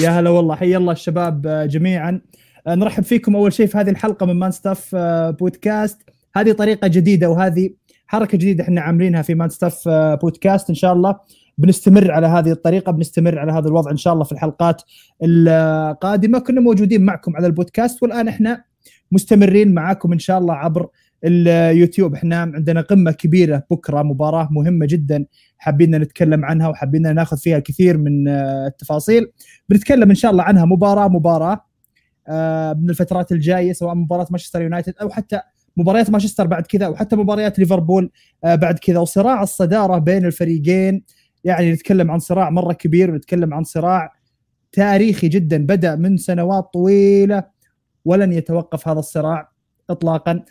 يا هلا والله حي الله الشباب آه، جميعا. آه، نرحب فيكم أول شيء في هذه الحلقة من Man Stuff بودكاست هذه طريقة جديدة وهذه حركة جديدة إحنا عاملينها في Man Stuff بودكاست إن شاء الله بنستمر على هذه الطريقة بنستمر على هذا الوضع إن شاء الله في الحلقات القادمة. كنا موجودين معكم على البودكاست والآن إحنا مستمرين معاكم إن شاء الله عبر اليوتيوب إحنا عندنا قمة كبيرة بكرة مباراة مهمة جدا حابين نتكلم عنها وحابين ناخذ فيها كثير من آه، التفاصيل. بنتكلم إن شاء الله عنها مباراة مباراة آه، من الفترات الجاية سواء مباراة مانشستر يونايتد أو حتى مباريات مانشستر بعد كذا أو حتى مباريات ليفربول آه، بعد كذا. وصراع الصدارة بين الفريقين يعني نتكلم عن صراع مرة كبير ونتكلم عن صراع تاريخي جدا. بدأ من سنوات طويلة ولن يتوقف هذا الصراع اطلاقا.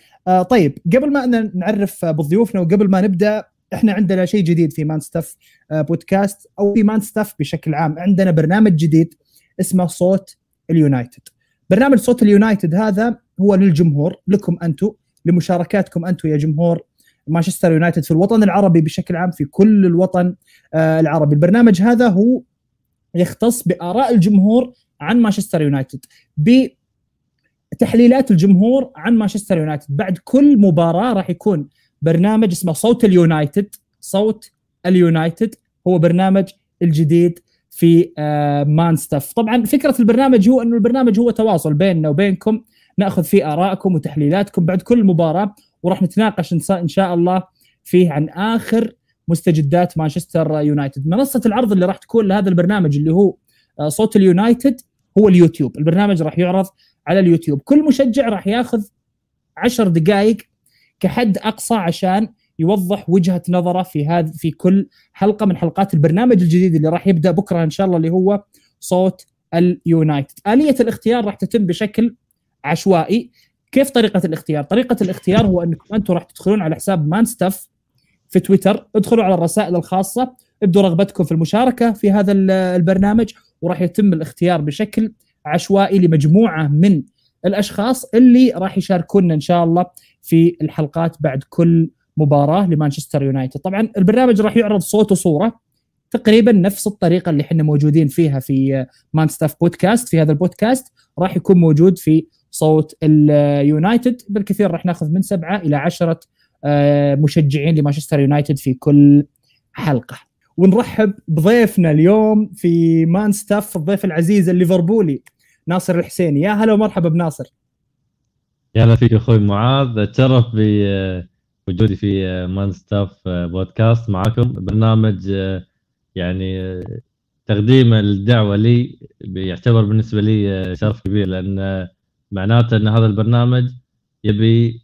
طيب قبل ما نعرف بضيوفنا وقبل ما نبدأ إحنا عندنا شيء جديد في Man Stuff بودكاست أو في Man Stuff بشكل عام. عندنا برنامج جديد اسمه صوت اليونايتد. برنامج صوت اليونايتد هذا هو للجمهور لكم أنتم لمشاركاتكم أنتم يا جمهور مانشستر يونايتد في الوطن العربي بشكل عام في كل الوطن آه العربي. البرنامج هذا هو يختص بآراء الجمهور عن مانشستر يونايتد تحليلات الجمهور عن مانشستر يونايتد. بعد كل مباراة راح يكون برنامج اسمه صوت اليونايتد. صوت اليونايتد هو برنامج الجديد في آه Man Stuff. طبعا فكرة البرنامج هو إنه البرنامج هو تواصل بيننا وبينكم نأخذ فيه آرائكم وتحليلاتكم بعد كل مباراة وراح نتناقش إن شاء الله فيه عن آخر مستجدات مانشستر يونايتد. منصة العرض اللي راح تكون لهذا البرنامج اللي هو آه صوت اليونايتد هو اليوتيوب. البرنامج راح يعرض على اليوتيوب. كل مشجع راح ياخذ عشر دقائق كحد أقصى عشان يوضح وجهة نظره في هذا في كل حلقة من حلقات البرنامج الجديد اللي راح يبدأ بكرة إن شاء الله اللي هو صوت اليونايتد. آلية الاختيار راح تتم بشكل عشوائي. كيف طريقة الاختيار؟ طريقة الاختيار هو إنكم أنتم راح تدخلون على حساب Man Stuff في تويتر، ادخلوا على الرسائل الخاصة، ابدوا رغبتكم في المشاركة في هذا البرنامج وراح يتم الاختيار بشكل عشوائي لمجموعة من الأشخاص اللي راح يشاركونا إن شاء الله في الحلقات بعد كل مباراة لمانشستر يونايتد. طبعا البرنامج راح يعرض صوت وصورة تقريبا نفس الطريقة اللي إحنا موجودين فيها في Man Stuff بودكاست في هذا البودكاست راح يكون موجود في صوت اليونايتد. بالكثير راح ناخذ من سبعة إلى عشرة آه، مشجعين لمانشستر يونايتد في كل حلقة. ونرحب بضيفنا اليوم في مان ستاف الضيف العزيز الليفربولي ناصر الحسيني. يا هلا ومرحبا بناصر. يا هلا فيك أخوي معاذ. أتشرف بوجودي في مان ستاف بودكاست معكم برنامج يعني تقديم الدعوة لي يعتبر بالنسبة لي شرف كبير لأن معناته أن هذا البرنامج يبي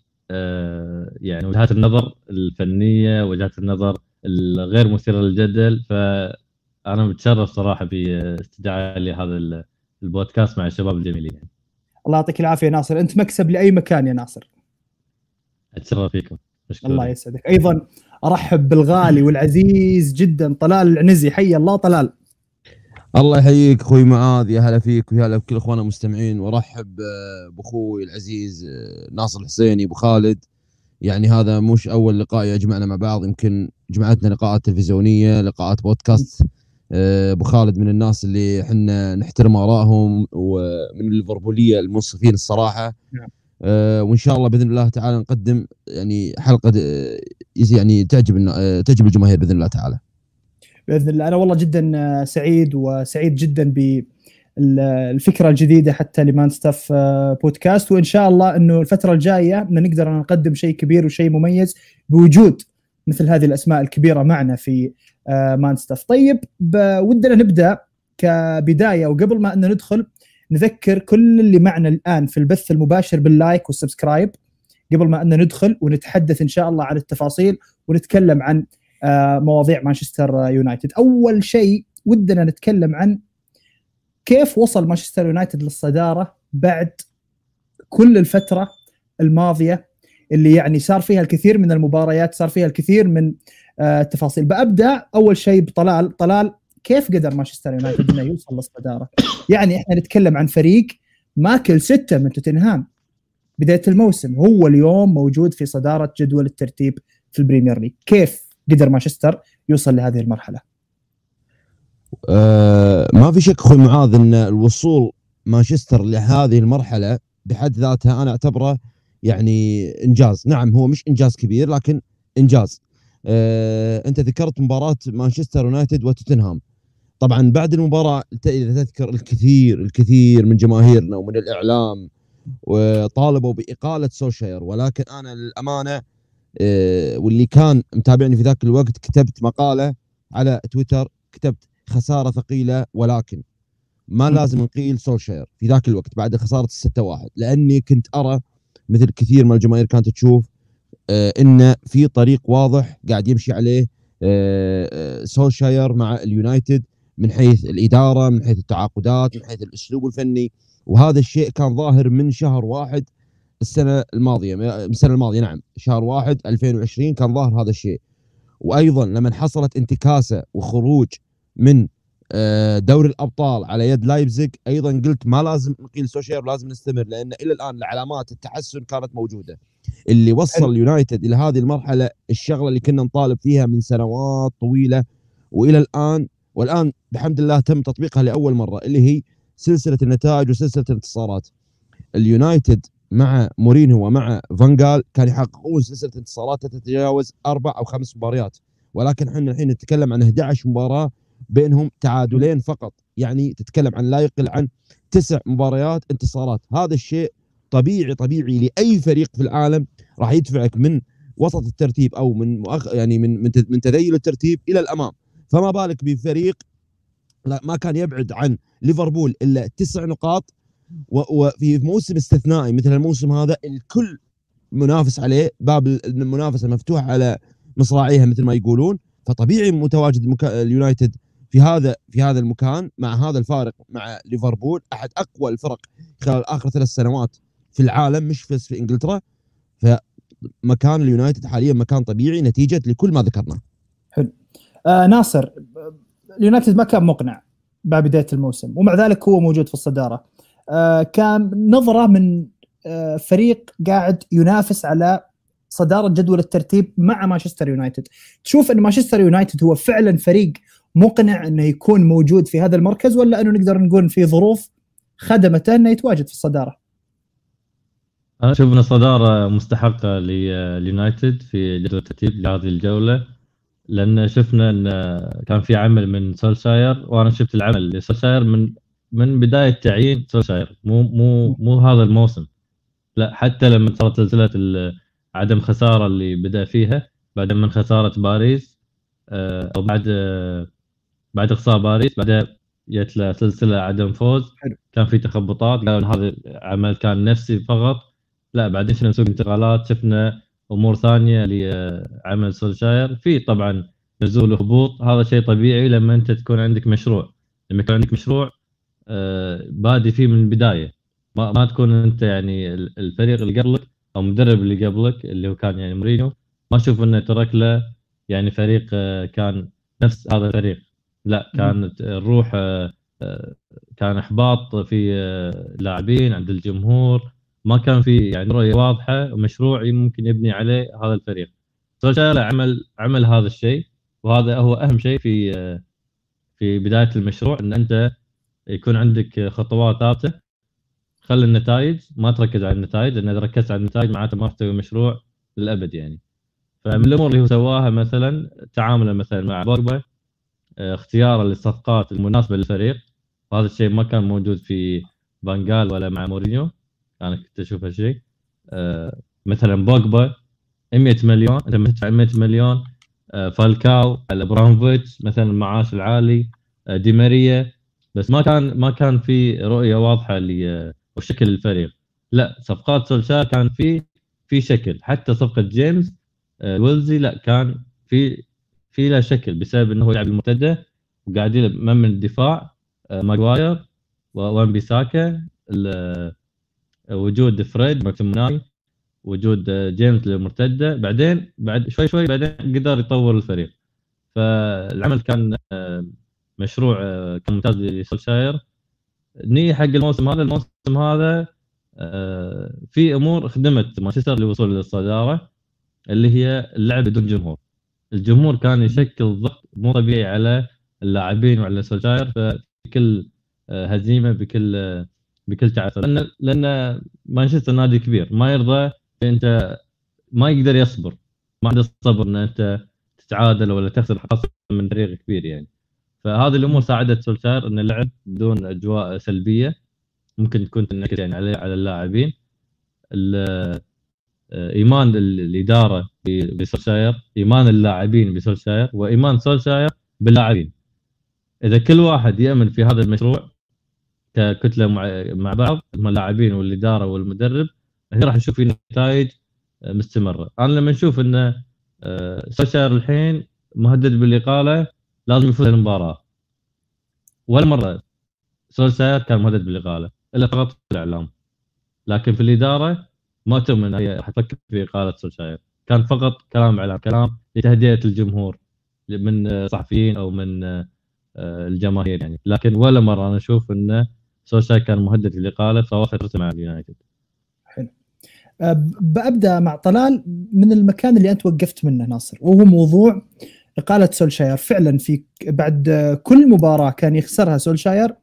يعني وجهات النظر الفنية وجهات النظر الغير مثيرة للجدل. فأنا متشرف صراحة باستدعاء لهذا البودكاست مع الشباب الجميلين. الله يعطيك العافية ناصر. أنت مكسب لأي مكان يا ناصر. اتشرف فيكم. مشكور. الله يسعدك. أيضا أرحب بالغالي والعزيز جدا طلال العنزي. حي الله طلال. الله يحييك أخوي معاذ. يا هلا فيك ويا هلا بكل إخواننا المستمعين. وأرحب آه، بأخوي العزيز آه، ناصر الحسيني أبو خالد. يعني هذا مش أول لقاء يجمعنا مع بعض. يمكن جمعتنا لقاءات تلفزيونية لقاءات بودكاست. أبو خالد من الناس اللي إحنا نحترم آرائهم ومن الليفربوليه المنصفين الصراحة نعم. آه، وإن شاء الله بإذن الله تعالى نقدم يعني حلقة يعني تعجب آه، تعجب الجماهير بإذن الله تعالى. بإذن الله أنا والله جدا سعيد وسعيد جدا بالفكرة الجديدة حتى لمان ستاف بودكاست وإن شاء الله إنه الفترة الجاية نقدر نقدم شيء كبير وشيء مميز بوجود مثل هذه الأسماء الكبيرة معنا في مان ستاف طيب ودنا نبدأ كبداية وقبل ما إن ندخل نذكر كل اللي معنا الآن في البث المباشر بال like وال subscribe قبل ما إن ندخل ونتحدث إن شاء الله عن التفاصيل ونتكلم عن آه، مواضيع مانشستر يونايتد. أول شيء ودنا نتكلم عن كيف وصل مانشستر يونايتد للصدارة بعد كل الفترة الماضية اللي يعني صار فيها الكثير من المباريات صار فيها الكثير من التفاصيل. بأبدأ أول شيء بطلال طلال كيف قدر مانشستر يونايتد إنه يوصل للصدارة؟ يعني إحنا نتكلم عن فريق ماكل ستة من توتنهام. بداية الموسم هو اليوم موجود في صدارة جدول الترتيب في البريمير ليج، كيف قدر مانشستر يوصل لهذه المرحلة؟ آه ما في شك أخوي معاذ إن الوصول مانشستر لهذه المرحلة بحد ذاتها أنا أعتبره يعني إنجاز. نعم هو مش إنجاز كبير لكن إنجاز. آه انت ذكرت مباراة مانشستر يونايتد وتوتنهام. طبعا بعد المباراة إذا تذكر الكثير الكثير من جماهيرنا ومن الإعلام وطالبوا بإقالة سولشاير ولكن أنا للأمانة آه، واللي كان متابعني في ذاك الوقت كتبت مقالة على تويتر كتبت خسارة ثقيلة ولكن ما لازم نقيل سولشاير في ذاك الوقت بعد خسارة الستة واحد لأني كنت أرى مثل كثير من الجماهير كانت تشوف آه انه في طريق واضح قاعد يمشي عليه آه, آه، سولشاير مع اليونايتد من حيث الإدارة من حيث التعاقدات من حيث الأسلوب الفني. وهذا الشيء كان ظاهر من شهر واحد السنة الماضية من السنة الماضية نعم شهر واحد 2020 كان ظاهر هذا الشيء. وأيضا لما حصلت انتكاسة وخروج من دوري الأبطال على يد لايبزيج أيضا قلت ما لازم نقيل سولشاير لازم نستمر لأن إلى الآن علامات التحسن كانت موجودة. اللي وصل اليونايتد إلى هذه المرحلة الشغلة اللي كنا نطالب فيها من سنوات طويلة وإلى الآن. والآن بحمد الله تم تطبيقها لأول مرة اللي هي سلسلة النتائج وسلسلة الانتصارات. اليونايتد مع مورينيو ومع فانجال كان يحققون سلسلة انتصارات تتجاوز أربع أو خمس مباريات. ولكن إحنا الحين نتكلم عن 11 مباراة بينهم تعادلين فقط. يعني تتكلم عن لا يقل عن تسع مباريات انتصارات. هذا الشيء طبيعي طبيعي لأي فريق في العالم راح يدفعك من وسط الترتيب أو من مؤخ يعني من من تذيل الترتيب إلى الأمام. فما بالك بفريق ما كان يبعد عن ليفربول إلا تسع نقاط وفي موسم استثنائي مثل الموسم هذا الكل منافس عليه باب المنافسة مفتوح على مصراعيها مثل ما يقولون. فطبيعي متواجد مكا... اليونايتد في هذا في هذا المكان مع هذا الفارق مع ليفربول أحد أقوى الفرق خلال آخر ثلاث سنوات. في العالم مش بس في إنجلترا فمكان اليونايتد حاليا مكان طبيعي نتيجة لكل ما ذكرناه. حلو. آه ناصر اليونايتد ما كان مقنع بعد بداية الموسم ومع ذلك هو موجود في الصدارة. آه كان نظرة من آه فريق قاعد ينافس على صدارة جدول الترتيب مع مانشستر يونايتد تشوف إن مانشستر يونايتد هو فعلا فريق مقنع إنه يكون موجود في هذا المركز ولا إنه نقدر نقول في ظروف خدمته إنه يتواجد في الصدارة أنا أشوف ان الصداره مستحقه لليونايتد في جدول الترتيب لهذه الجولة لأن شفنا إن كان في عمل من سولشاير وأنا شفت العمل لسولشاير من من بداية تعيين سولشاير مو مو مو هذا الموسم. لا حتى لما صارت سلسله عدم خسارة اللي بدأ فيها بعد من خسارة باريس آه، أو بعد بعد خساره باريس بعدها جت له سلسلة عدم فوز. كان في تخبطات قالوا هذا عمل كان نفسي فقط. لا بعدين شفنا سوق انتقالات شفنا أمور ثانية لعمل سولشاير. في طبعا نزول وهبوط هذا شيء طبيعي لما أنت تكون عندك مشروع. لما يكون عندك مشروع آه، بادي فيه من البداية. ما, ما تكون أنت يعني الفريق اللي قبلك أو المدرب اللي قبلك اللي هو كان يعني مورينيو. ما أشوف أنه ترك له يعني فريق آه، كان نفس هذا الفريق. لا كانت الروح آه، كان إحباط في اللاعبين عند الجمهور. ما كان في يعني رؤية واضحة ومشروع ممكن يبني عليه هذا الفريق. سولشاير عمل عمل هذا الشيء وهذا هو أهم شيء في في بداية المشروع إن أنت يكون عندك خطوات ثابتة. خلي النتائج ما تركز على النتائج لأن إذا ركزت على النتائج معناته ما تسوي مشروع للأبد يعني. فمن الأمور اللي هو سواها مثلا تعامله مثلا مع بوجبا اختياره للصفقات المناسبة للفريق. وهذا الشيء ما كان موجود في فانجال ولا مع مورينيو. أنا كنت أشوف هالشيء. آه، مثلا بوجبا 100 مليون أنت تدفع 100 مليون آه، فالكاو على إبراهيموفيتش مثلا المعاش العالي دي ماريا. بس ما كان ما كان في رؤية واضحة وشكل الفريق. لا صفقات سولشار كان في في شكل. حتى صفقة جيمس آه، ويلزي لا كان في في له شكل بسبب إنه هو يلعب المرتدة وقاعد يلعب من الدفاع آه، ماجواير وان بيساكا آه، وجود فريد ماكتومناي وجود جيمس للمرتده بعدين بعد شوي شوي بعدين قدر يطور الفريق. فالعمل كان مشروع كان ممتاز لسولشاير. نيجي حق الموسم هذا الموسم هذا آه، في أمور خدمت مانشستر للوصول للصدارة اللي هي اللعب بدون جمهور. الجمهور كان يشكل ضغط مو طبيعي على اللاعبين وعلى سولشاير فكل آه، هزيمة بكل آه، بكل تعثر لأن لأن مانشستر نادي كبير. ما يرضى أنت ما يقدر يصبر. ما عنده الصبر إن أنت تتعادل ولا تخسر خاصه من فريق كبير يعني. فهذه الأمور ساعدت سولشاير إن اللعب بدون أجواء سلبية ممكن تكون تنعكس يعني على على اللاعبين. إيمان الإدارة بسولشاير إيمان اللاعبين بسولشاير وإيمان سولشاير باللاعبين. إذا كل واحد يأمن في هذا المشروع ككتلة مع بعض هم اللاعبين والإدارة والمدرب هنا راح نشوف في نتائج مستمرة. أنا لما نشوف إن آه، سولشاير الحين مهدد بالإقالة لازم يفوز المباراة. ولا مرة سولشاير كان مهدد بالإقالة إلا فقط في الإعلام. لكن في الإدارة ما تؤمن هي راح تفكر في إقالة سولشاير كان فقط كلام اعلام كلام لتهدئة الجمهور من صحفيين أو من آه، الجماهير يعني. لكن ولا مرة أنا أشوف إنه سولشاير كان مهدد بالاقاله في اواخر مع اليونايتد. حلو. أه، ببدا مع طلال من المكان اللي أنت وقفت منه ناصر وهو موضوع إقالة سولشاير. فعلا في بعد كل مباراة كان يخسرها سولشاير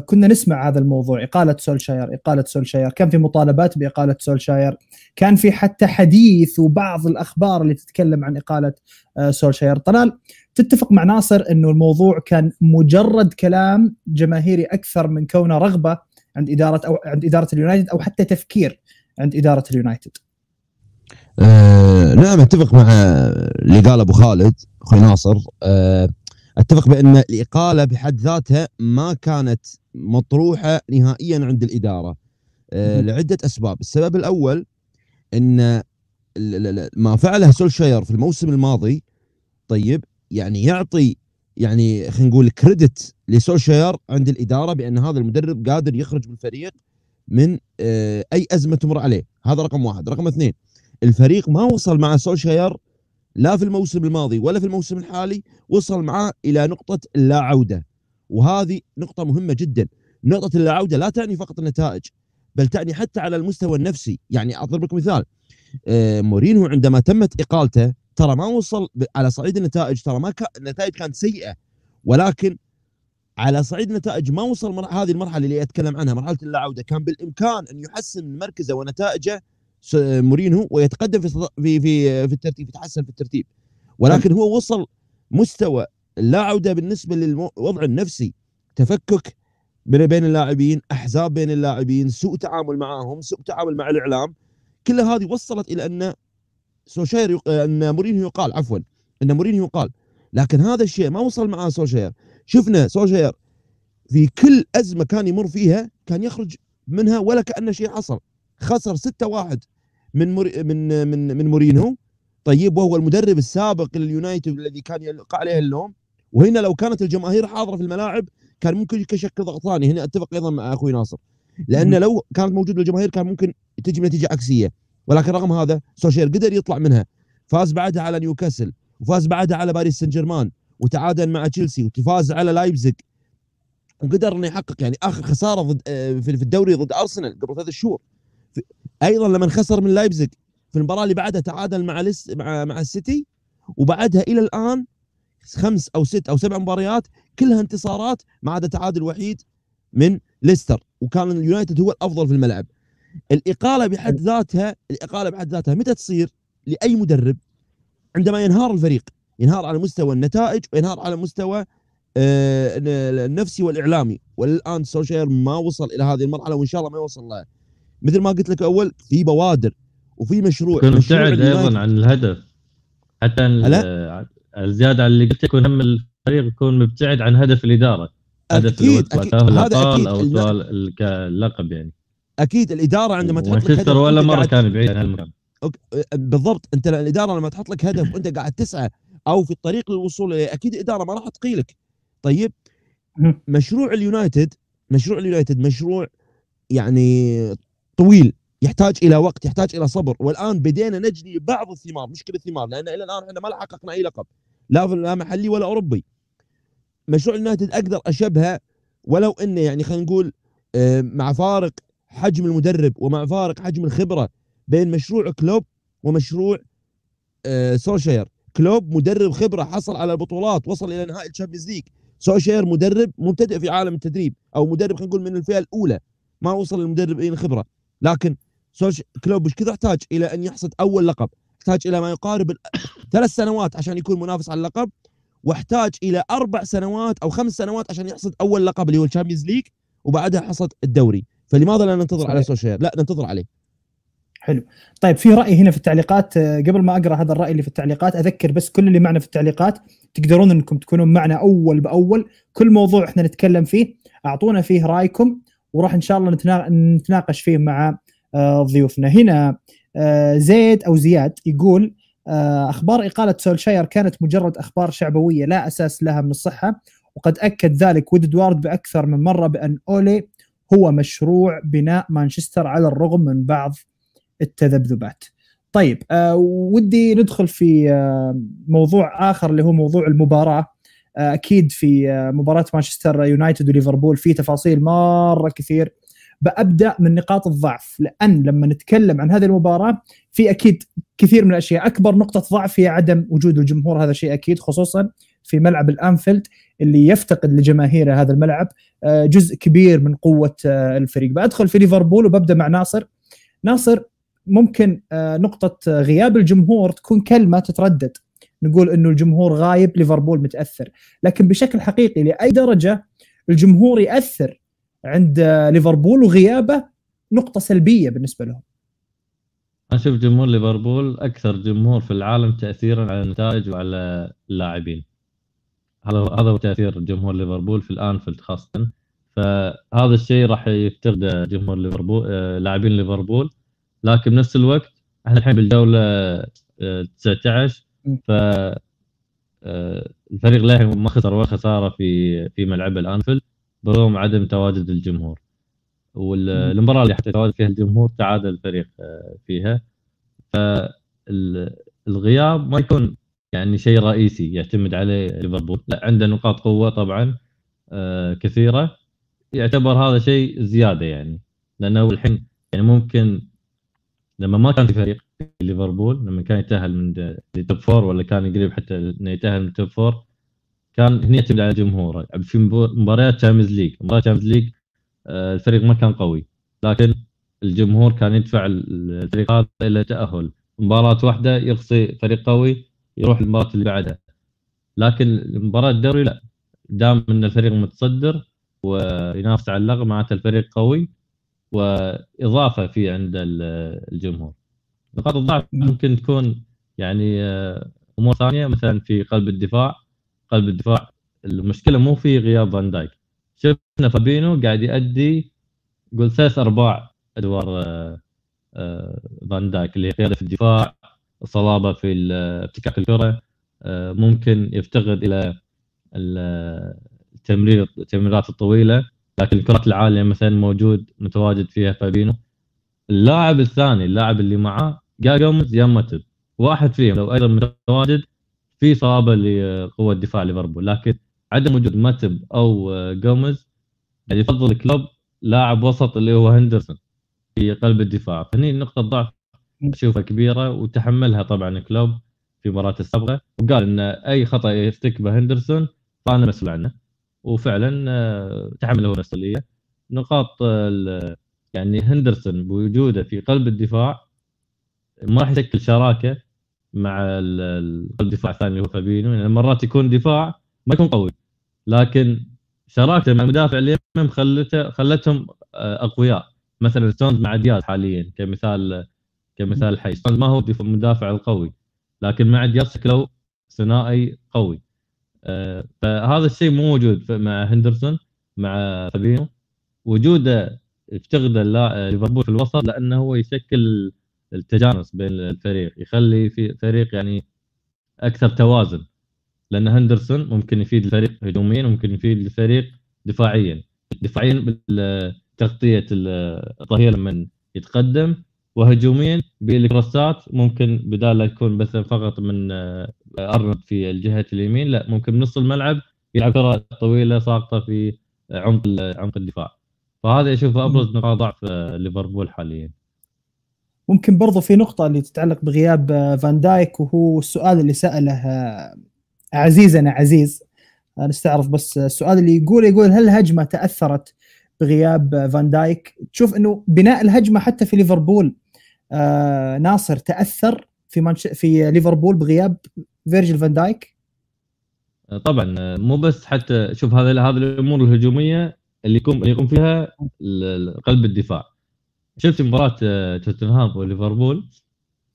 كنا نسمع هذا الموضوع إقالة سولشاير إقالة سولشاير كان في مطالبات بإقالة سولشاير كان في حتى حديث وبعض الأخبار اللي تتكلم عن إقالة أه، سولشاير طلال تتفق مع ناصر إنه الموضوع كان مجرد كلام جماهيري أكثر من كونه رغبة عند إدارة أو عند إدارة اليونايتد أو حتى تفكير عند إدارة اليونايتد. أه نعم أتفق مع اللي قال أبو خالد أخوي ناصر أه أتفق بأن الإقالة بحد ذاتها ما كانت مطروحة نهائيا عند الإدارة أه لعدة أسباب، السبب الأول إن ما فعله سولشاير في الموسم الماضي طيب يعني يعطي يعني خلينا نقول كريدت لسولشاير عند الإدارة بأن هذا المدرب قادر يخرج بالفريق من آه، أي أزمة تمر عليه. هذا رقم واحد. رقم اثنين الفريق ما وصل مع سولشاير لا في الموسم الماضي ولا في الموسم الحالي وصل معاه إلى نقطة اللا عوده وهذه نقطة مهمة جدا. نقطة اللا عوده لا تعني فقط النتائج بل تعني حتى على المستوى النفسي. يعني أضرب لك مثال آه، مورينو عندما تمت إقالته ترى ما وصل على صعيد النتائج ترى ما كان النتائج كانت سيئة ولكن على صعيد النتائج ما وصل مر... هذه المرحلة اللي أتكلم عنها. مرحلة اللاعوده كان بالإمكان أن يحسن مركزه ونتائجه مورينو ويتقدم في في في الترتيب يتحسن في الترتيب. ولكن هو وصل مستوى اللاعوده بالنسبة للوضع النفسي. تفكك بين اللاعبين أحزاب بين اللاعبين سوء تعامل معهم سوء تعامل مع الإعلام. كل هذه وصلت إلى أن سولشاير يق... أن مورينيو يقال عفوا أن مورينيو يقال لكن هذا الشيء ما وصل معاه سولشاير. شفنا سولشاير في كل أزمة كان يمر فيها كان يخرج منها ولا كأن شيء حصل. خسر 6-1 من مر... من من من مورينيو. طيب وهو المدرب السابق لليونايتد الذي كان يلقى عليه اللوم. وهنا لو كانت الجماهير حاضرة في الملاعب كان ممكن يشكل ضغط ثاني هنا أتفق أيضا مع أخوي ناصر. لأن لو كانت موجودة الجماهير كان ممكن تجي بنتيجة عكسية. ولكن رغم هذا سولشاير قدر يطلع منها. فاز بعدها على نيوكاسل وفاز بعدها على باريس سان جيرمان وتعادل مع تشيلسي وفاز على لايبزيج وقدر إنه يحقق يعني آخر خسارة ضد آه، في الدوري ضد أرسنال قبل ثلاث شهور. أيضا لما خسر من لايبزيج في المباراة اللي بعدها تعادل مع لس مع مع السيتي وبعدها إلى الآن خمس أو ست أو سبع مباريات كلها انتصارات ما عدا تعادل وحيد من ليستر وكان اليونايتد هو الأفضل في الملعب. الإقالة بحد ذاتها الإقالة بحد ذاتها متى تصير؟ لأي مدرب عندما ينهار الفريق ينهار على مستوى النتائج وينهار على مستوى آه، النفسي والإعلامي. والآن سوشيال ما وصل إلى هذه المرحلة وإن شاء الله ما يوصل لها. مثل ما قلت لك أول في بوادر وفي مشروع. مبتعد أيضا عن الهدف. حتى الزيادة على اللي قلت يكون هم الفريق يكون مبتعد عن هدف الإدارة. هدف أكيد أكيد. هذا أكيد. أو سؤال اللقب يعني. أكيد الإدارة عندما تحط لك هدف ولا مرة كان بعيد عن هالمكان. بالضبط. أنت الإدارة لما تحط لك هدف وأنت قاعد تسعى أو في الطريق للوصول إليه أكيد الإدارة ما راح تقيلك. طيب مشروع اليونايتد مشروع اليونايتد مشروع يعني طويل. يحتاج إلى وقت يحتاج إلى صبر. والآن بدينا نجني بعض الثمار مش كل الثمار لأن إلى الآن إحنا ما حققنا أي لقب لا محلي ولا أوروبي. مشروع اليونايتد أقدر أشبهه ولو إنه يعني خلينا نقول آه، مع فارق حجم المدرب ومع فارق حجم الخبرة بين مشروع كلوب ومشروع آه سولشاير. كلوب مدرب خبرة حصل على البطولات وصل إلى نهائي ال Champions League. سولشاير مدرب مبتدئ في عالم التدريب أو مدرب خلينا نقول من الفئة الأولى ما وصل للمدرب إلى خبرة. لكن سوش كلوب كذا احتاج إلى أن يحصد أول لقب. احتاج إلى ما يقارب ثلاث سنوات عشان يكون منافس على اللقب واحتاج إلى أربع سنوات أو خمس سنوات عشان يحصد أول لقب اللي هو ال Champions League وبعدها حصد الدوري. فلماذا لا ننتظر صحيح. على سولشاير لا ننتظر عليه. حلو. طيب في رأي هنا في التعليقات آه، قبل ما أقرأ هذا الرأي اللي في التعليقات أذكر بس كل اللي معنا في التعليقات تقدرون إنكم تكونون معنا أول بأول. كل موضوع إحنا نتكلم فيه أعطونا فيه رأيكم وراح إن شاء الله نتناقش فيه مع ضيوفنا هنا آه، زيد أو زياد يقول أخبار إقالة سولشاير كانت مجرد أخبار شعبوية لا أساس لها من الصحة وقد أكد ذلك وود ادوارد بأكثر من مرة بأن أولي هو مشروع بناء مانشستر على الرغم من بعض التذبذبات. طيب آه ودي ندخل في آه موضوع آخر اللي هو موضوع المباراة آه أكيد في آه مباراة مانشستر يونايتد وليفربول في تفاصيل مرة كثير بأبدأ من نقاط الضعف لأن لما نتكلم عن هذه المباراة في أكيد كثير من الأشياء أكبر نقطة ضعف هي عدم وجود الجمهور هذا شيء أكيد خصوصا في ملعب الأنفيلد اللي يفتقد لجماهير هذا الملعب آه، جزء كبير من قوة آه، الفريق. بدخل في ليفربول وببدأ مع ناصر. ناصر ممكن آه، نقطة غياب الجمهور تكون كلمة تتردد. نقول إنه الجمهور غايب ليفربول متأثر. لكن بشكل حقيقي لأي درجة الجمهور يأثر. عند ليفربول وغيابه نقطة سلبية بالنسبة لهم. أشوف جمهور ليفربول أكثر جمهور في العالم تاثيرا على النتائج وعلى اللاعبين. هذا هذا هو تأثير جمهور ليفربول في الانفيلد خاصه فهذا الشيء راح يفتقد جمهور ليفربول آه، لاعبين ليفربول. لكن بنفس الوقت إحنا الحين بالجولة 19 آه، ف آه، الفريق له ما خسر ولا خسارة في في ملعب الأنفيلد. برغم عدم تواجد الجمهور. والمباراة اللي حتى تواجد فيها الجمهور تعادل الفريق فيها. فالغياب ما يكون يعني شيء رئيسي يعتمد عليه ليفربول. لا عنده نقاط قوة طبعا آه كثيرة. يعتبر هذا شيء زيادة يعني. لأنه الحين يعني ممكن لما ما كان في فريق ليفربول لما كان يتأهل من ال top four ولا كان قريب حتى إنه يتأهل من ال top four كان هنا يعتمد على جمهوره. في مباريات Champions League مباراه Champions League الفريق ما كان قوي. لكن الجمهور كان يدفع الفريق هذا إلى تأهل. مباراة واحدة يقصي فريق قوي يروح المباراه اللي بعدها. لكن مباراة الدوري لا. دام إن الفريق متصدر وينافس على اللقب معناته الفريق قوي وإضافة في عند الجمهور. نقاط الضعف ممكن تكون يعني آه، أمور ثانية مثلا في قلب الدفاع. قلب الدفاع. المشكلة مو في غياب فان دايك. شفنا فابينو قاعد يؤدي قول ثلاث أرباع أدوار آه، آه، فان دايك اللي هي قيادة في الدفاع صلابة في ابتكاك الكرة. آه، ممكن يفتقد إلى التمرير التمريرات الطويلة. لكن الكرات العالية مثلا موجود متواجد فيها فابينو. اللاعب الثاني اللاعب اللي معاه يا جومز يا ماتب واحد فيهم لو أيضا متواجد في صلابه لقوة دفاع ليفربول لكن عدم وجود ماتب أو جومز يعني يفضل كلوب لاعب وسط اللي هو هندرسون في قلب الدفاع. فهني نقطة ضعف اشوفها كبيرة وتحملها طبعا كلوب في مباراة السابقة وقال إن أي خطأ يرتكبه هندرسون فأنا مسؤول عنه. وفعلا آه، تحمل هو المسؤوليه نقاط يعني هندرسون بوجوده في قلب الدفاع ما راح يشكل شراكة مع الدفاع الثاني اللي هو فابينو يعني مرات يكون دفاع ما يكون قوي لكن شراكته مع المدافع اليمين خلته خلتهم آه، أقوياء. مثلا ستونز مع دياز حاليا كمثال كمثال حي ما هو المدافع القوي لكن مع دياز شكله ثنائي قوي. آه، فهذا الشيء مو موجود مع هندرسون مع فابينو وجوده يفتقد ليفربول في الوسط لأنه هو يشكل التجانس بين الفريق يخلي في فريق يعني أكثر توازن لأن هندرسون ممكن يفيد الفريق هجوميا وممكن يفيد الفريق دفاعيا. دفاعيا بالتغطية الظهير لما يتقدم وهجوميا بالكروسات ممكن بدال لا يكون بس فقط من آه، أرنولد في الجهة اليمين لا ممكن بنص الملعب يلعب كرة طويلة ساقطة في عمق عمق الدفاع. فهذا أشوفه أبرز نقاط ضعف آه، ليفربول حاليا. ممكن برضو في نقطة اللي تتعلق بغياب آه، فان دايك وهو السؤال اللي سأله عزيزنا عزيز. نستعرض بس السؤال اللي يقول يقول هل الهجمة تأثرت بغياب فان دايك؟ تشوف إنه بناء الهجمة حتى في ليفربول آه ناصر تأثر في منش... في ليفربول بغياب فيرجيل فان دايك؟ طبعا مو بس حتى شوف هذا هذه الأمور الهجومية اللي يقوم اللي يقوم فيها قلب الدفاع. شفت مباراة توتنهام وليفربول؟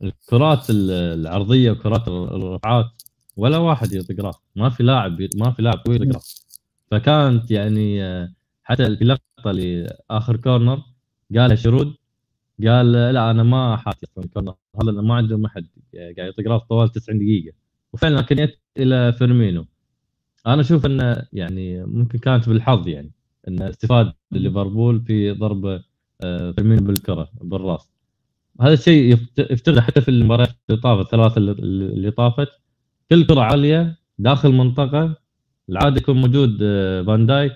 الكرات العرضية وكرات الرفعات ولا واحد يطق راس ما في لاعب ما في لاعب قوي يطق راس فكانت يعني حتى اللقطه اللي اخر corner قالها شرود قال لا أنا ما حاتي corner هذا ما عندهم احد قاعد يطق راس طوال 90 دقيقة. وفعلا كان إلى فيرمينو. أنا أشوف إنه يعني ممكن كانت بالحظ يعني إن استفاد ليفربول في ضرب فيرمينو بالكره بالراس. هذا الشيء يفتقد حتى في المباريات اللي طافت الثلاثه اللي طافت كل كره عاليه داخل منطقه العادة يكون موجود آه، فان دايك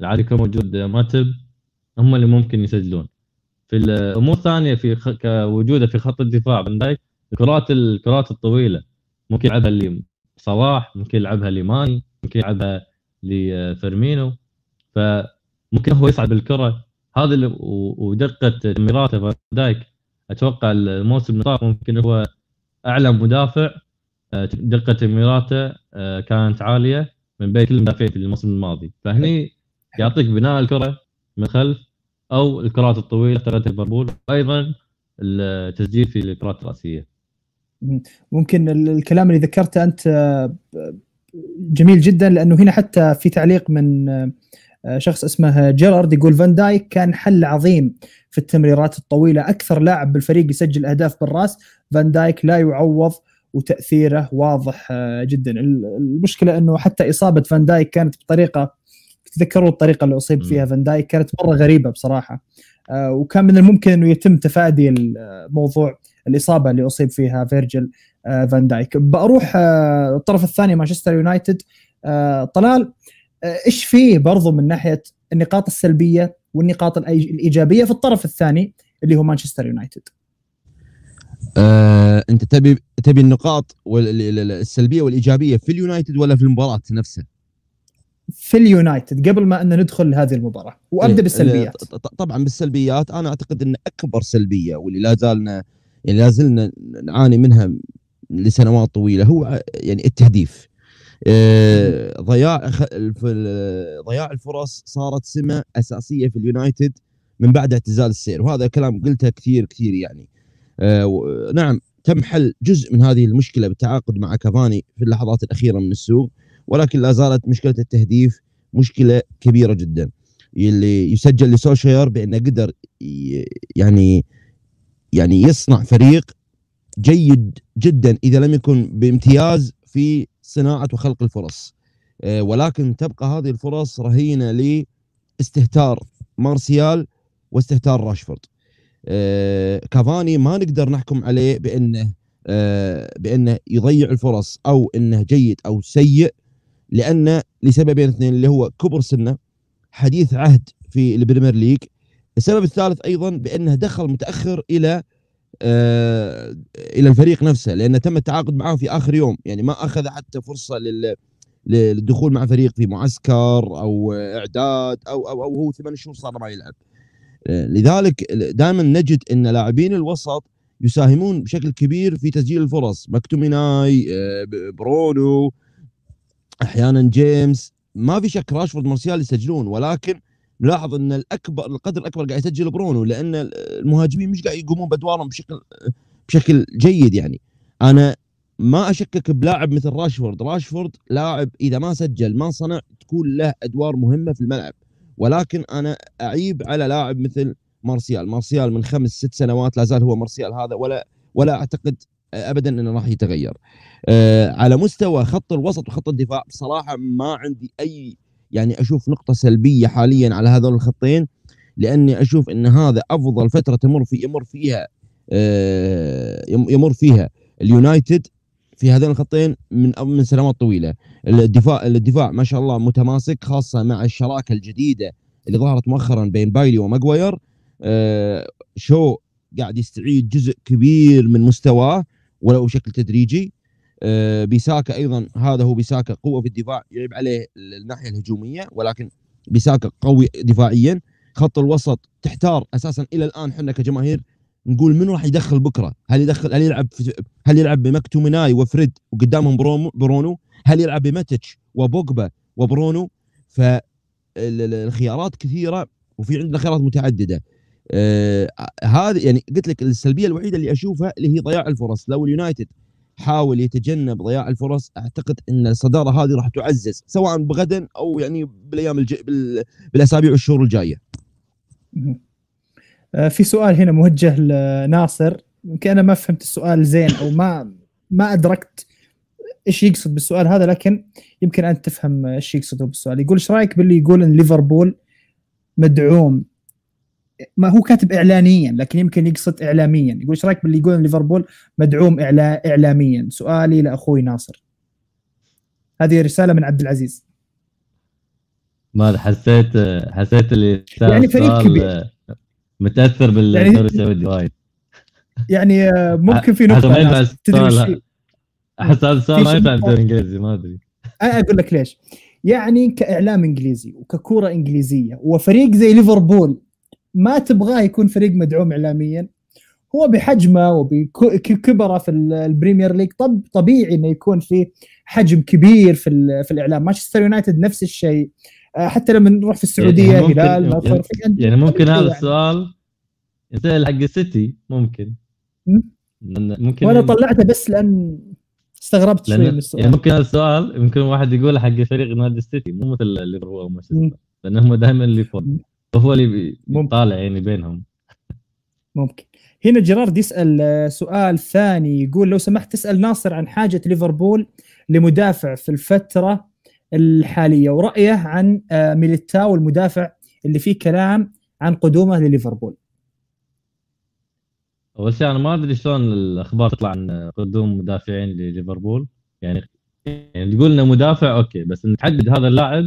العادة يكون موجود آه، ماتب هم اللي ممكن يسجلون. في الأمور الثانية في كوجودة في خط الدفاع فان دايك الكرات الكرات الطويلة. ممكن يلعبها لصلاح ممكن يلعبها لماني ممكن يلعبها لفيرمينو. فممكن هو يصعد بالكرة هذا ودقة تمريراته فان دايك. أتوقع الموسم اللي ممكن هو أعلى مدافع. آه، دقة تمريراته آه، كانت عالية من بين كل المدافعين في الموسم الماضي. فهني يعطيك بناء الكرة من خلف أو الكرات الطويلة تبعت ليفربول وأيضا التسجيل في الكرات الرأسية. ممكن الكلام اللي ذكرته أنت آه، جميل جدا لأنه هنا حتى في تعليق من شخص اسمه جيرارد يقول فان دايك كان حل عظيم في التمريرات الطويلة. أكثر لاعب بالفريق يسجل أهداف بالراس. فان دايك لا يعوض وتأثيره واضح آه، جدا. المشكلة إنه حتى إصابة فان دايك كانت بطريقة تذكروا الطريقة اللي أصيب فيها فان دايك كانت مرة غريبة بصراحة. آه، وكان من الممكن إنه يتم تفادي الموضوع الإصابة اللي أصيب فيها فيرجل آه، فان دايك. بروح الطرف الثاني مانشستر يونايتد. طلال إيش فيه برضو من ناحية النقاط السلبية والنقاط الإيجابية في الطرف الثاني اللي هو مانشستر يونايتد؟ آه، أنت تبي تبي النقاط السلبية والإيجابية في اليونايتد ولا في المباراة نفسها؟ في اليونايتد قبل ما أن ندخل هذه المباراة وأبدأ إيه، بالسلبيات. طبعا بالسلبيات أنا أعتقد إن أكبر سلبية واللي لا زالنا يعني لا زلنا نعاني منها لسنوات طويلة هو يعني التهديف. آه، ضياع ضياع الفرص صارت سمة أساسية في اليونايتد من بعد اعتزال السير وهذا كلام قلته كثير كثير يعني. آه، نعم تم حل جزء من هذه المشكلة بالتعاقد مع كافاني في اللحظات الأخيرة من السوق ولكن لا زالت مشكلة التهديف مشكلة كبيرة جدا اللي يسجل لسولشاير بأنه قدر يعني يعني يصنع فريق جيد جدا إذا لم يكن بامتياز في صناعة وخلق الفرص. آه، ولكن تبقى هذه الفرص رهينة لاستهتار مارسيال واستهتار راشفورد. آه، كافاني ما نقدر نحكم عليه بأنه آه، بأنه يضيع الفرص أو إنه جيد أو سيء لأنه لسببين اثنين اللي هو كبر سنه حديث عهد في ال Premier League. السبب الثالث أيضا بأنه دخل متأخر إلى إلى الفريق نفسه لأنه تم التعاقد معه في آخر يوم. يعني ما أخذ حتى فرصة لل للدخول مع فريق في معسكر أو إعداد أو أو, أو هو ثمان شهور صار ما يلعب. لذلك دائما نجد إن لاعبين الوسط يساهمون بشكل كبير في تسجيل الفرص. مكتوميناي آه، برونو أحيانا جيمس. ما في شك راشفورد مارسيال يسجلون ولكن نلاحظ إن الاكبر القدر الأكبر قاعد يسجل برونو لأن المهاجمين مش قاعد يقومون بأدوارهم بشكل بشكل جيد يعني. أنا ما أشكك بلاعب مثل راشفورد. راشفورد لاعب إذا ما سجل ما صنع تكون له أدوار مهمة في الملعب. ولكن أنا أعيب على لاعب مثل مارسيال. مارسيال من خمس ست سنوات لا زال هو مارسيال هذا ولا ولا أعتقد ابدا إنه راح يتغير. أه على مستوى خط الوسط وخط الدفاع بصراحة ما عندي أي يعني أشوف نقطة سلبية حاليا على هذول الخطين لأني أشوف إن هذا أفضل فترة تمر في يمر فيها أه يمر فيها اليونايتد في هذين الخطين من من سنوات طويلة. الدفاع الدفاع ما شاء الله متماسك خاصة مع الشراكة الجديدة اللي ظهرت مؤخرا بين بايلي وماجواير آه شو قاعد يستعيد جزء كبير من مستواه ولو بشكل تدريجي. آه، بيساكا أيضا هذا هو بيساكا قوة في الدفاع يلعب عليه الناحية الهجومية ولكن بيساكا قوي دفاعيا خط الوسط تحتار أساسا إلى الآن إحنا كجماهير نقول منو راح يدخل بكرة؟ هل يدخل هل يلعب هل يلعب بمكتوميناي وفريد وقدامهم برونو؟ هل يلعب بماتيتش وبوجبا وبرونو؟ فالخيارات كثيرة وفي عندنا خيارات متعددة. آه يعني قلت لك السلبية الوحيدة اللي أشوفها اللي هي ضياع الفرص، لو اليونايتد حاول يتجنب ضياع الفرص. أعتقد إن الصدارة هذه راح تعزز سواء بغدا أو يعني بالأيام الج... بال... بالأسابيع والشهور الجاية. آه، في سؤال هنا موجه لناصر. يمكن أنا ما فهمت السؤال زين أو ما ما أدركت إيش يقصد بالسؤال هذا لكن يمكن أنت تفهم إيش يقصده بالسؤال. يقول إيش رأيك باللي يقول إن ليفربول مدعوم ما هو كاتب اعلانيا لكن يمكن يقصد اعلاميا. يقول إيش رأيك باللي يقول ليفربول؟ مدعوم إعلا اعلاميا. سؤالي لأخوي ناصر. هذه رسالة من عبد العزيز. ما حسيت حسيت اللي يعني فريق كبير. متأثر بالدوري يعني السعودي وايد. يعني ممكن في نقطة تدري أحس هذا السؤال ما ينفع بالدوري الانجليزي ما أدري. أنا أقول لك ليش. يعني كإعلام إنجليزي وككورة إنجليزية وفريق زي ليفربول ما تبغاه يكون فريق مدعوم اعلاميا. هو بحجمه وبكبره في ال Premier League طب طبيعي إنه يكون في حجم كبير في في الإعلام. مانشستر يونايتد نفس الشيء. آه، حتى لما نروح في السعودية يعني هلال ممكن يعني, يعني ممكن هذا يعني. السؤال يسال حق السيتي ممكن. ممكن وأنا طلعته بس لأن استغربت شوي من السؤال. يعني ممكن هذا السؤال يمكن واحد يقول حق فريق نادي السيتي مو مثل ليفربول أو مانشستر. لأنهم دائما اللي فوق هو اللي بيطالع يعني بينهم. ممكن. هنا جيرارد يسأل آه، سؤال ثاني. يقول لو سمحت تسأل ناصر عن حاجة ليفربول لمدافع في الفترة الحالية ورأيه عن آه، ميليتاو المدافع اللي فيه كلام عن قدومه لليفربول. أول شيء أنا ما أدري شلون الأخبار تطلع عن قدوم مدافعين لليفربول. يعني يعني تقول إنه مدافع أوكي بس إن تحدد هذا اللاعب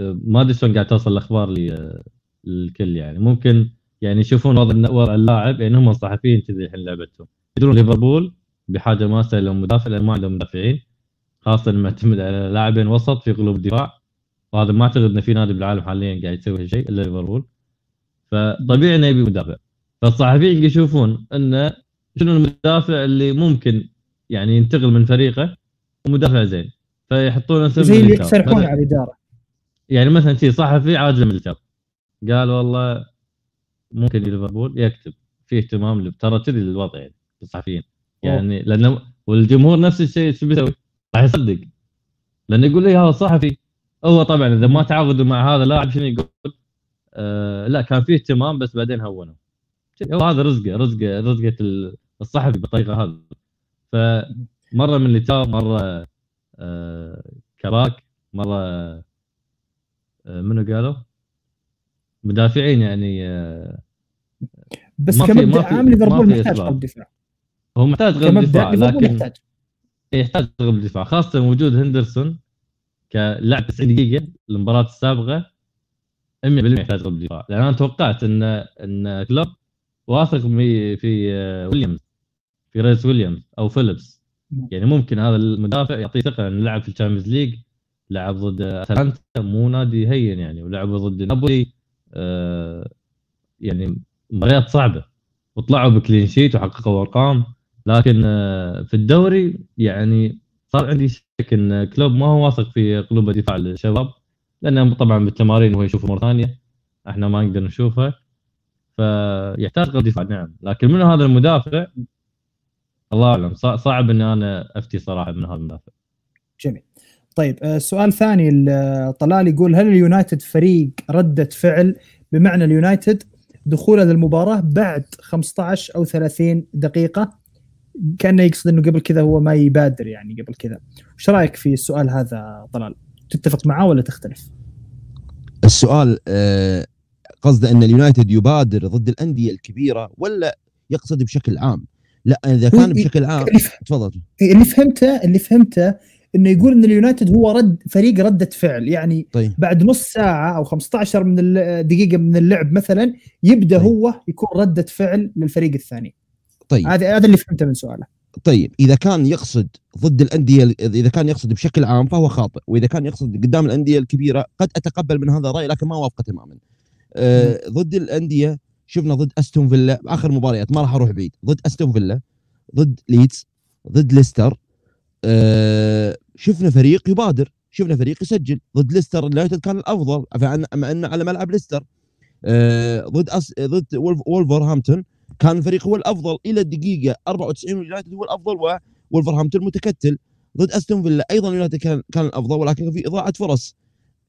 ما أدري شلون قاعد توصل الأخبار للكل يعني. ممكن يعني يشوفون وضع وضع اللاعب يعني هم الصحفيين كذي الحين لعبتهم. يدرون ليفربول بحاجة ماسة لهم مدافع لأن ما عندهم مدافعين خاصة معتمد على لاعبين وسط في قلوب الدفاع. وهذا ما أعتقد ان في نادي بالعالم حاليا قاعد يسوي شيء إلا ليفربول. فطبيعي إنه يبي مدافع. فالصحفيين يشوفون انه شنو المدافع اللي ممكن يعني ينتقل من فريقه ومدافع زين. فيحطون اسم زي اللي يقترحون على الإدارة. يعني مثلا شيء صحفي عادل ميلتر قال والله ممكن ليفربول يكتب في اهتمام ترى كذي الوضع يعني الصحفيين. يعني لأنه والجمهور نفس الشيء شو بيسوي؟ راح يصدق. لأنه يقول لي هذا صحفي هو طبعا إذا ما تعاقدوا مع هذا اللاعب شنو يقول؟ آه لا كان في اهتمام بس بعدين هونوا. هذا رزقه رزقه رزقة الصحفي بالطريقة هذه. فمرة من اللي مرة آه كراك مرة منو قالوا؟ مدافعين يعني آه، بس كمبدأ عام ليفربول محتاج قلب دفاع هو محتاج قلب دفاع لكن يحتاج يحتاج قلب دفاع خاصة وجود هندرسون كلاعب 90 دقيقة المباراة السابقة 100% يحتاج قلب دفاع لأن أنا توقعت ان إن كلوب واثق في في آه، ويليامز في ريس ويليامز أو فيليبس. يعني ممكن هذا المدافع يعطيه ثقة إنه لعب في ال Champions League لعب ضد أتلانتا مو نادي هين يعني ولعبوا ضد نابولي آه يعني مباريات صعبة. وطلعوا بكلين شيت وحققوا أرقام. لكن آه في الدوري يعني صار عندي شك إن كلوب ما هو واثق في قلوب دفاع الشباب لأنه طبعا بالتمارين هو يشوفه مرة ثانية. إحنا ما نقدر نشوفه. فيحتاج قلب دفاع نعم. لكن من هذا المدافع؟ الله أعلم. صعب إني أنا أفتي صراحة من هذا المدافع. جميل. طيب آه، سؤال ثاني طلال يقول هل اليونايتد فريق ردة فعل؟ بمعنى اليونايتد دخوله للمباراة بعد 15 أو 30 دقيقة كأنه يقصد أنه قبل كذا هو ما يبادر يعني قبل كذا. وش رأيك في السؤال هذا طلال؟ تتفق معاه ولا تختلف؟ السؤال آه، قصده أن اليونايتد يبادر ضد الأندية الكبيرة ولا يقصد بشكل عام؟ لا إذا كان بشكل عام تفضل. اللي فهمته اللي فهمته إنه يقول إن اليونايتد هو رد فريق ردة فعل. يعني طيب. بعد نص ساعة أو 15 من دقيقة من اللعب مثلا يبدأ طيب. هو يكون ردة فعل للفريق الثاني. طيب. هذا هذا اللي فهمته من سؤاله. طيب. إذا كان يقصد ضد الأندية إذا كان يقصد بشكل عام فهو خاطئ وإذا كان يقصد قدام الأندية الكبيرة قد أتقبل من هذا الرأي لكن ما اوافقه تماما. آه ضد الأندية شفنا ضد أستون فيلا آخر مباريات ما راح أروح بعيد. ضد أستون فيلا ضد ليدز ضد ليستر شفنا فريق يبادر شفنا فريق يسجل ضد ليستر اليونايتد كان الأفضل مع انه على ملعب ليستر آه ضد أس... ضد وولفرهامبتون كان الفريق هو الأفضل إلى الدقيقة 94 واليونايتد هو الأفضل وولفرهامبتون متكتل. ضد أستون فيلا أيضا اليونايتد كان كان الأفضل ولكن في إضاعة فرص.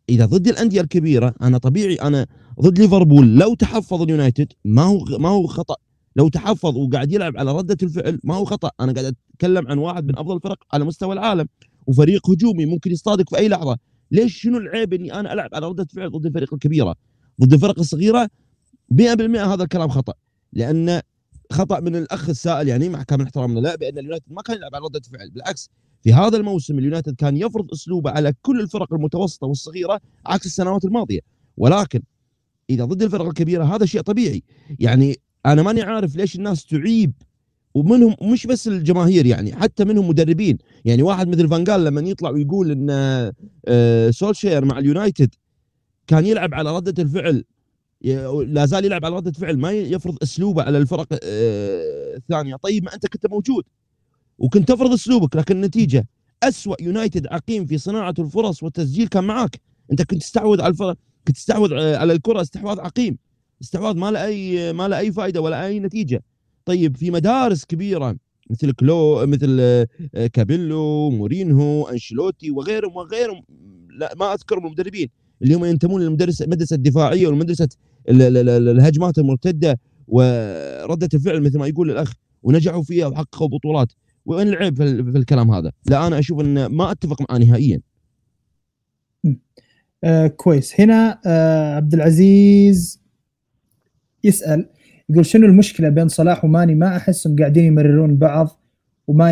إذا ضد الأندية الكبيرة أنا طبيعي أنا ضد ليفربول لو تحفظ اليونايتد ما هو ما هو خطأ. لو تحفظ وقاعد يلعب على ردة الفعل ما هو خطأ. أنا قاعد اتكلم عن واحد من أفضل الفرق على مستوى العالم وفريق هجومي ممكن يصطادك في أي لحظة. ليش شنو العيب إني أنا ألعب على ردة فعل ضد الفريق الكبيرة؟ ضد الفرق الصغيرة 100% هذا الكلام خطأ لأن خطأ من الأخ السائل يعني مع كامل احترامنا لا بأن اليونايتد ما كان يلعب على ردة فعل بالعكس في هذا الموسم اليونايتد كان يفرض أسلوبه على كل الفرق المتوسطة والصغيرة عكس السنوات الماضية. ولكن إذا ضد الفرق الكبيرة هذا شيء طبيعي. يعني أنا ماني عارف ليش الناس تعيب ومنهم مش بس الجماهير يعني حتى منهم مدربين. يعني واحد مثل فانجال لما يطلع ويقول إن آه، سولشير مع اليونايتد كان يلعب على ردة الفعل. لا زال يلعب على ردة فعل ما يفرض أسلوبه على الفرق آه، الثانية. طيب ما أنت كنت موجود وكنت تفرض أسلوبك لكن النتيجة اسوء يونايتد عقيم في صناعة الفرص والتسجيل كان معك أنت كنت تستحوذ على الفرق كنت تستحوذ آه، على الكرة استحواذ عقيم. استحواذ ما له أي ما له أي فائده ولا أي نتيجة. طيب في مدارس كبيرة مثل كلو مثل آه، كابيلو مورينهو أنشيلوتي وغيرهم وغيرهم لا ما اذكرهم المدربين اللي هم ينتمون للمدرسه المدرسة الدفاعية والمدرسة الهجمات المرتدة وردة الفعل مثل ما يقول الأخ ونجحوا فيها وحققوا بطولات وين العيب في الكلام هذا؟ لا أنا أشوف أن ما أتفق معاه نهائيا. آه كويس هنا آه عبد العزيز يسأل يقول شنو المشكلة بين صلاح وماني؟ ما احسهم قاعدين يمررون بعض وما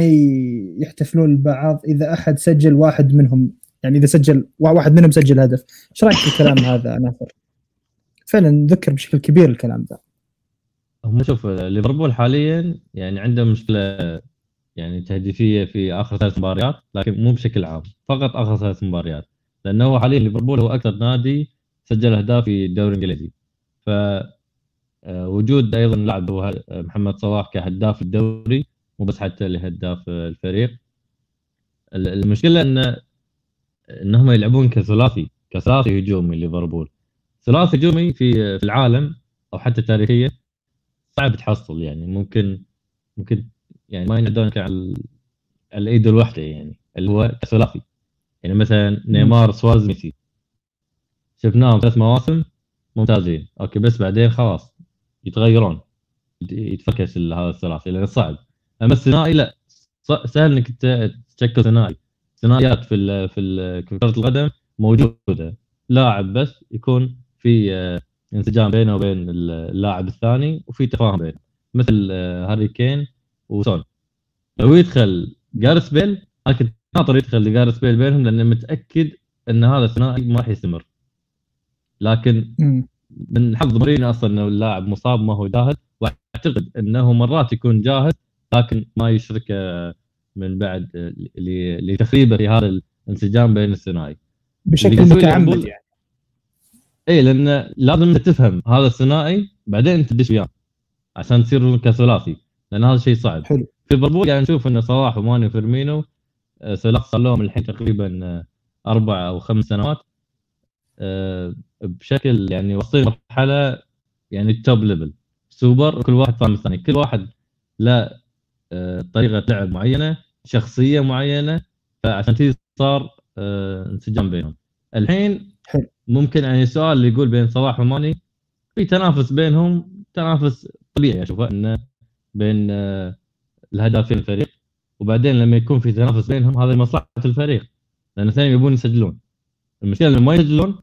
يحتفلون لبعض إذا أحد سجل واحد منهم. يعني إذا سجل واحد منهم سجل هدف. إيش رأيك في الكلام هذا ناصر؟ فعلا ذكر بشكل كبير الكلام ذا هم شوف ليفربول حاليا يعني عنده مشكلة يعني تهديفية في آخر ثلاث مباريات لكن مو بشكل عام فقط آخر ثلاث مباريات. لأنه حاليا ليفربول هو أكثر نادي سجل أهداف في الدوري الإنجليزي. ف وجود أيضا لاعب هو محمد صلاح كهداف الدوري مو بس حتى لهداف الفريق. المشكلة إن انهم يلعبون كثلاثي كثلاثي هجومي ليفربول. ثلاثي هجومي في في العالم أو حتى تاريخيا صعب تحصل يعني. ممكن ممكن يعني ما ينعدون على الإيد الواحده يعني اللي هو كثلاثي. يعني مثلا نيمار سوارز ميسي. شفناهم ثلاث مواسم ممتازين. أوكي بس بعدين خلاص. يتغيرون. يتفكك هذا الثلاثي لأنه صعب. أما الثنائي لا. سهل إنك تشكل ثنائي ثنائيات في في كرة القدم موجودة. لاعب بس يكون في آه، انسجام بينه وبين اللاعب الثاني وفي تفاهم بينه. مثل آه، هاري كين وسون. لو يدخل جارس بيل أنا كنت ناطر يدخل جارس بيل بينهم لأني متأكد إن هذا الثنائي ما راح يستمر. لكن من حظ مورينيو أصلا إنه اللاعب مصاب ما هو جاهز. وأعتقد إنه مرات يكون جاهز لكن ما يشرك آه، من بعد لتخريبه في هذا الانسجام بين الثنائي. بشكل متعمد يعني. اي لأن لازم تفهم هذا الثنائي بعدين أنت تدش وياه عشان تصير كثلاثي لأن هذا شيء صعب. حلو. في ليفربول يعني نشوف إن صلاح وماني وفيرمينو آه، ثلاث صار لهم الحين تقريبا آه، أربع أو خمس سنوات. آه، بشكل يعني واصلين مرحلة يعني top level super وكل واحد فاهم الثاني. كل واحد له طريقة لعب معينة شخصية معينة فعشان كذا صار انسجام بينهم. الحين ممكن يعني السؤال اللي يقول بين صلاح وماني في تنافس بينهم تنافس طبيعي. اشوفه إنه بين آه، الهدافين الفريق وبعدين لما يكون في تنافس بينهم هذا لمصلحه الفريق. لأن الاثنين يبون يسجلون. المشكلة لما ما يسجلون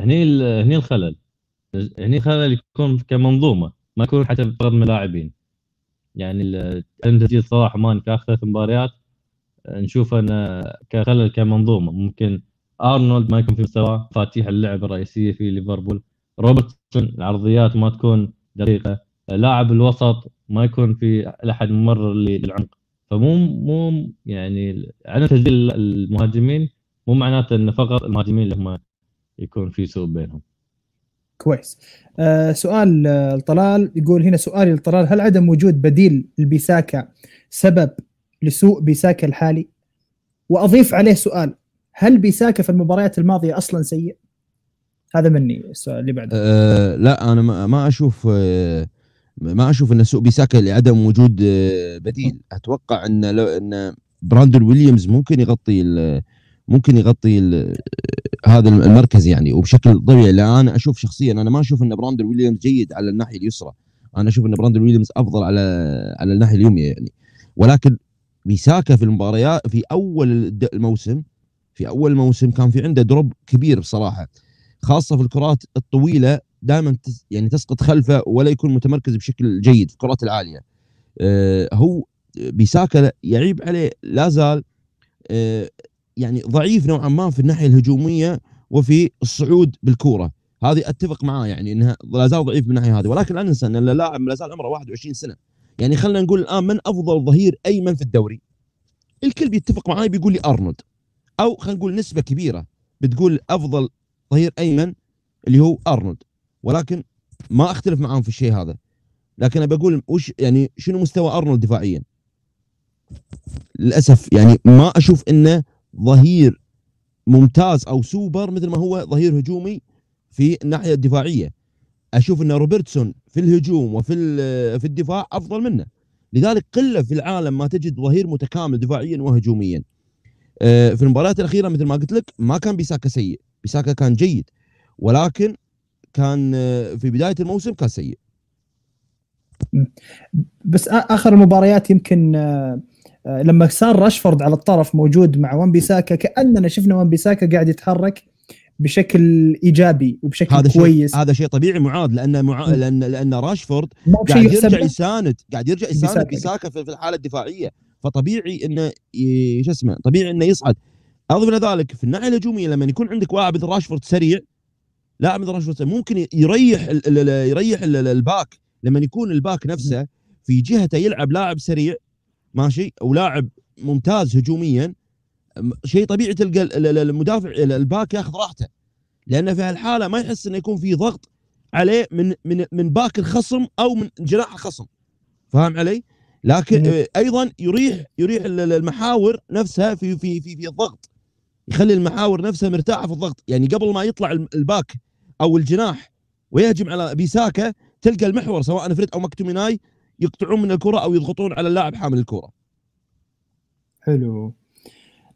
هني هني الخلل. هني الخلل يكون كمنظومة ما يكون حتى فرد من اللاعبين يعني تسجيل صلاح في اخر ثلاث مباريات نشوف انه كخلل كمنظومة. ممكن أرنولد ما يكون في مستوى مفاتيح اللعب الرئيسية في ليفربول. روبرتسون العرضيات ما تكون دقيقة. لاعب الوسط ما يكون في أحد ممرر للعمق. فمو مو يعني عدم تسجيل المهاجمين مو معناته انه فقط المهاجمين اللي هم يكون في سوء بينهم. كويس. آه سؤال آه، طلال يقول هنا سؤالي لطلال هل عدم وجود بديل لبيساكا سبب لسوء بيساكا الحالي؟ وأضيف عليه سؤال. هل بيساكا في المباريات الماضية أصلا سيء؟ هذا مني السؤال اللي بعده. أه لا أنا ما, ما أشوف أه ما أشوف إن سوء بيساكا لعدم وجود أه بديل. أتوقع إن لو إن براندون ويليامز ممكن يغطي ممكن يغطي هذا المركز يعني. وبشكل طبيعي لأن أنا أشوف شخصيا أنا ما أشوف إن براندون ويليامز جيد على الناحية اليسرى. أنا أشوف إن براندون ويليامز أفضل على على الناحية اليمنى يعني. ولكن بيساكا في المباريات في أول الموسم في أول الموسم كان في عنده drop كبير بصراحة. خاصة في الكرات الطويلة دائما يعني تسقط خلفه ولا يكون متمركز بشكل جيد في الكرات العالية. آه، هو بيساكا يعيب عليه لا زال آه، يعني ضعيف نوعا ما في الناحية الهجومية وفي الصعود بالكورة. هذه أتفق معاه يعني إنها لا زال ضعيف من الناحية هذه. ولكن لا ننسى إن اللاعب لا زال عمره 21 سنة. يعني خلينا نقول الآن من أفضل ظهير ايمن في الدوري؟ الكل بيتفق معي بيقول لي أرنولد. أو خلينا نقول نسبة كبيرة بتقول أفضل ظهير ايمن اللي هو أرنولد. ولكن ما أختلف معاهم في الشيء هذا. لكن ابى أقول وش يعني شنو مستوى أرنولد دفاعيا؟ للأسف يعني ما أشوف إنه ظهير ممتاز أو سوبر مثل ما هو ظهير هجومي في الناحية الدفاعية. أشوف إن روبرتسون في الهجوم وفي في الدفاع أفضل منه. لذلك قلة في العالم ما تجد ظهير متكامل دفاعيا وهجوميا. آه، في المباريات الأخيرة مثل ما قلت لك ما كان بيساكا سيء. بيساكا كان جيد ولكن كان آه، في بداية الموسم كان سيء. بس آخر المباريات يمكن آه، لما صار راشفورد على الطرف موجود مع وان بيساكا كأننا شفنا وان بيساكا قاعد يتحرك بشكل إيجابي وبشكل هذا كويس. شيء هذا شيء طبيعي معاد لأن مع... لأن لأن راشفورد قاعد يرجع يساند قاعد يرجع يساند بيساكا. في الحالة الدفاعية. فطبيعي إنه شو اسمه طبيعي إنه يصعد. اضف إلى ذلك في الناحية الهجومية لما يكون عندك لاعب مثل راشفورد سريع لاعب مثل راشفورد ممكن يريح ال يريح ال ال back. لما يكون ال back نفسه في جهته يلعب لاعب سريع ماشي؟ أو لاعب ممتاز هجوميا. شيء طبيعي تلقى المدافع ال back ياخذ راحته. لأن في هالحالة ما يحس إنه يكون في ضغط عليه من من من back الخصم أو من جناح الخصم. فاهم علي؟ لكن أيضا يريح يريح المحاور نفسها في في في في الضغط. يخلي المحاور نفسها مرتاحة في الضغط. يعني قبل ما يطلع ال back أو الجناح ويهجم على بيساكا تلقى المحور سواء فريد أو مكتوميناي يقطعون من الكرة أو يضغطون على اللاعب حامل الكرة. حلو.